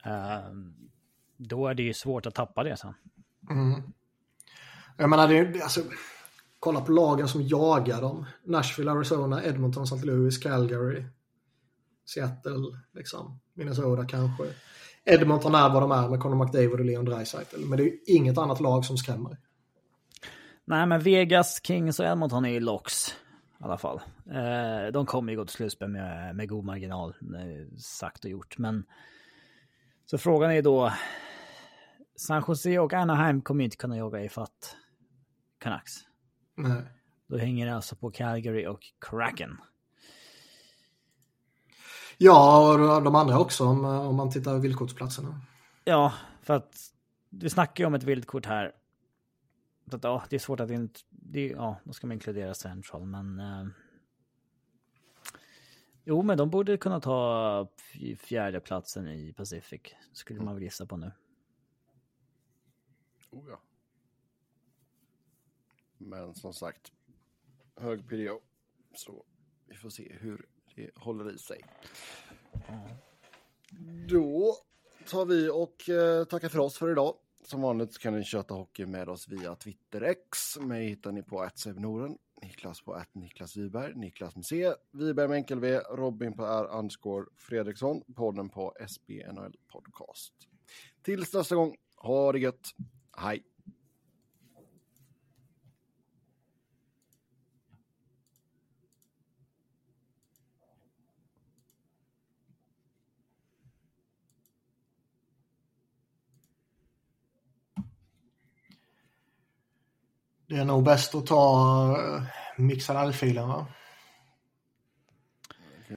S3: Eh, då är det ju svårt att tappa det sen.
S2: Mm. Jag menar, det, alltså, kolla på lagen som jagar dem. Nashville, Arizona, Edmonton, St. Louis, Calgary, Seattle, liksom. Minnesota kanske. Edmonton är vad de är med Conor McDavid och Leon Draisaitl. Men det är ju inget annat lag som skrämmer.
S3: Nej, men Vegas, Kings och Edmonton är ju locks. I alla fall. Eh, de kommer ju gå till slutspel med, med god marginal. Eh, sagt och gjort. Men så frågan är då. San Jose och Anaheim kommer inte kunna jaga ifatt Canucks.
S2: Nej.
S3: Då hänger det alltså på Calgary och Kraken.
S2: Ja, och de andra också om, om man tittar på villkorsplatserna.
S3: Ja, för att vi snackar ju om ett vildkort här. Så att, ja, det är svårt att inte... Det, ja, då ska man inkludera Central, men... Eh, jo, men de borde kunna ta fjärde platsen i Pacific. Skulle man väl gissa på nu.
S1: Oh, ja. Men som sagt, hög PDO. Så vi får se hur det håller i sig. Då tar vi och eh, tackar för oss för idag. Som vanligt kan ni köta hockey med oss via Twitter X. Mig hittar ni på @sevnoren, Niklas på att Niklas Wiberg, Niklas med C, Wiberg med enkel V, Robin på R underscore Fredriksson, podden på SBNL Podcast. Tills nästa gång, ha det gött. Hej!
S2: Det är nog bäst att ta eh, mixad filen va?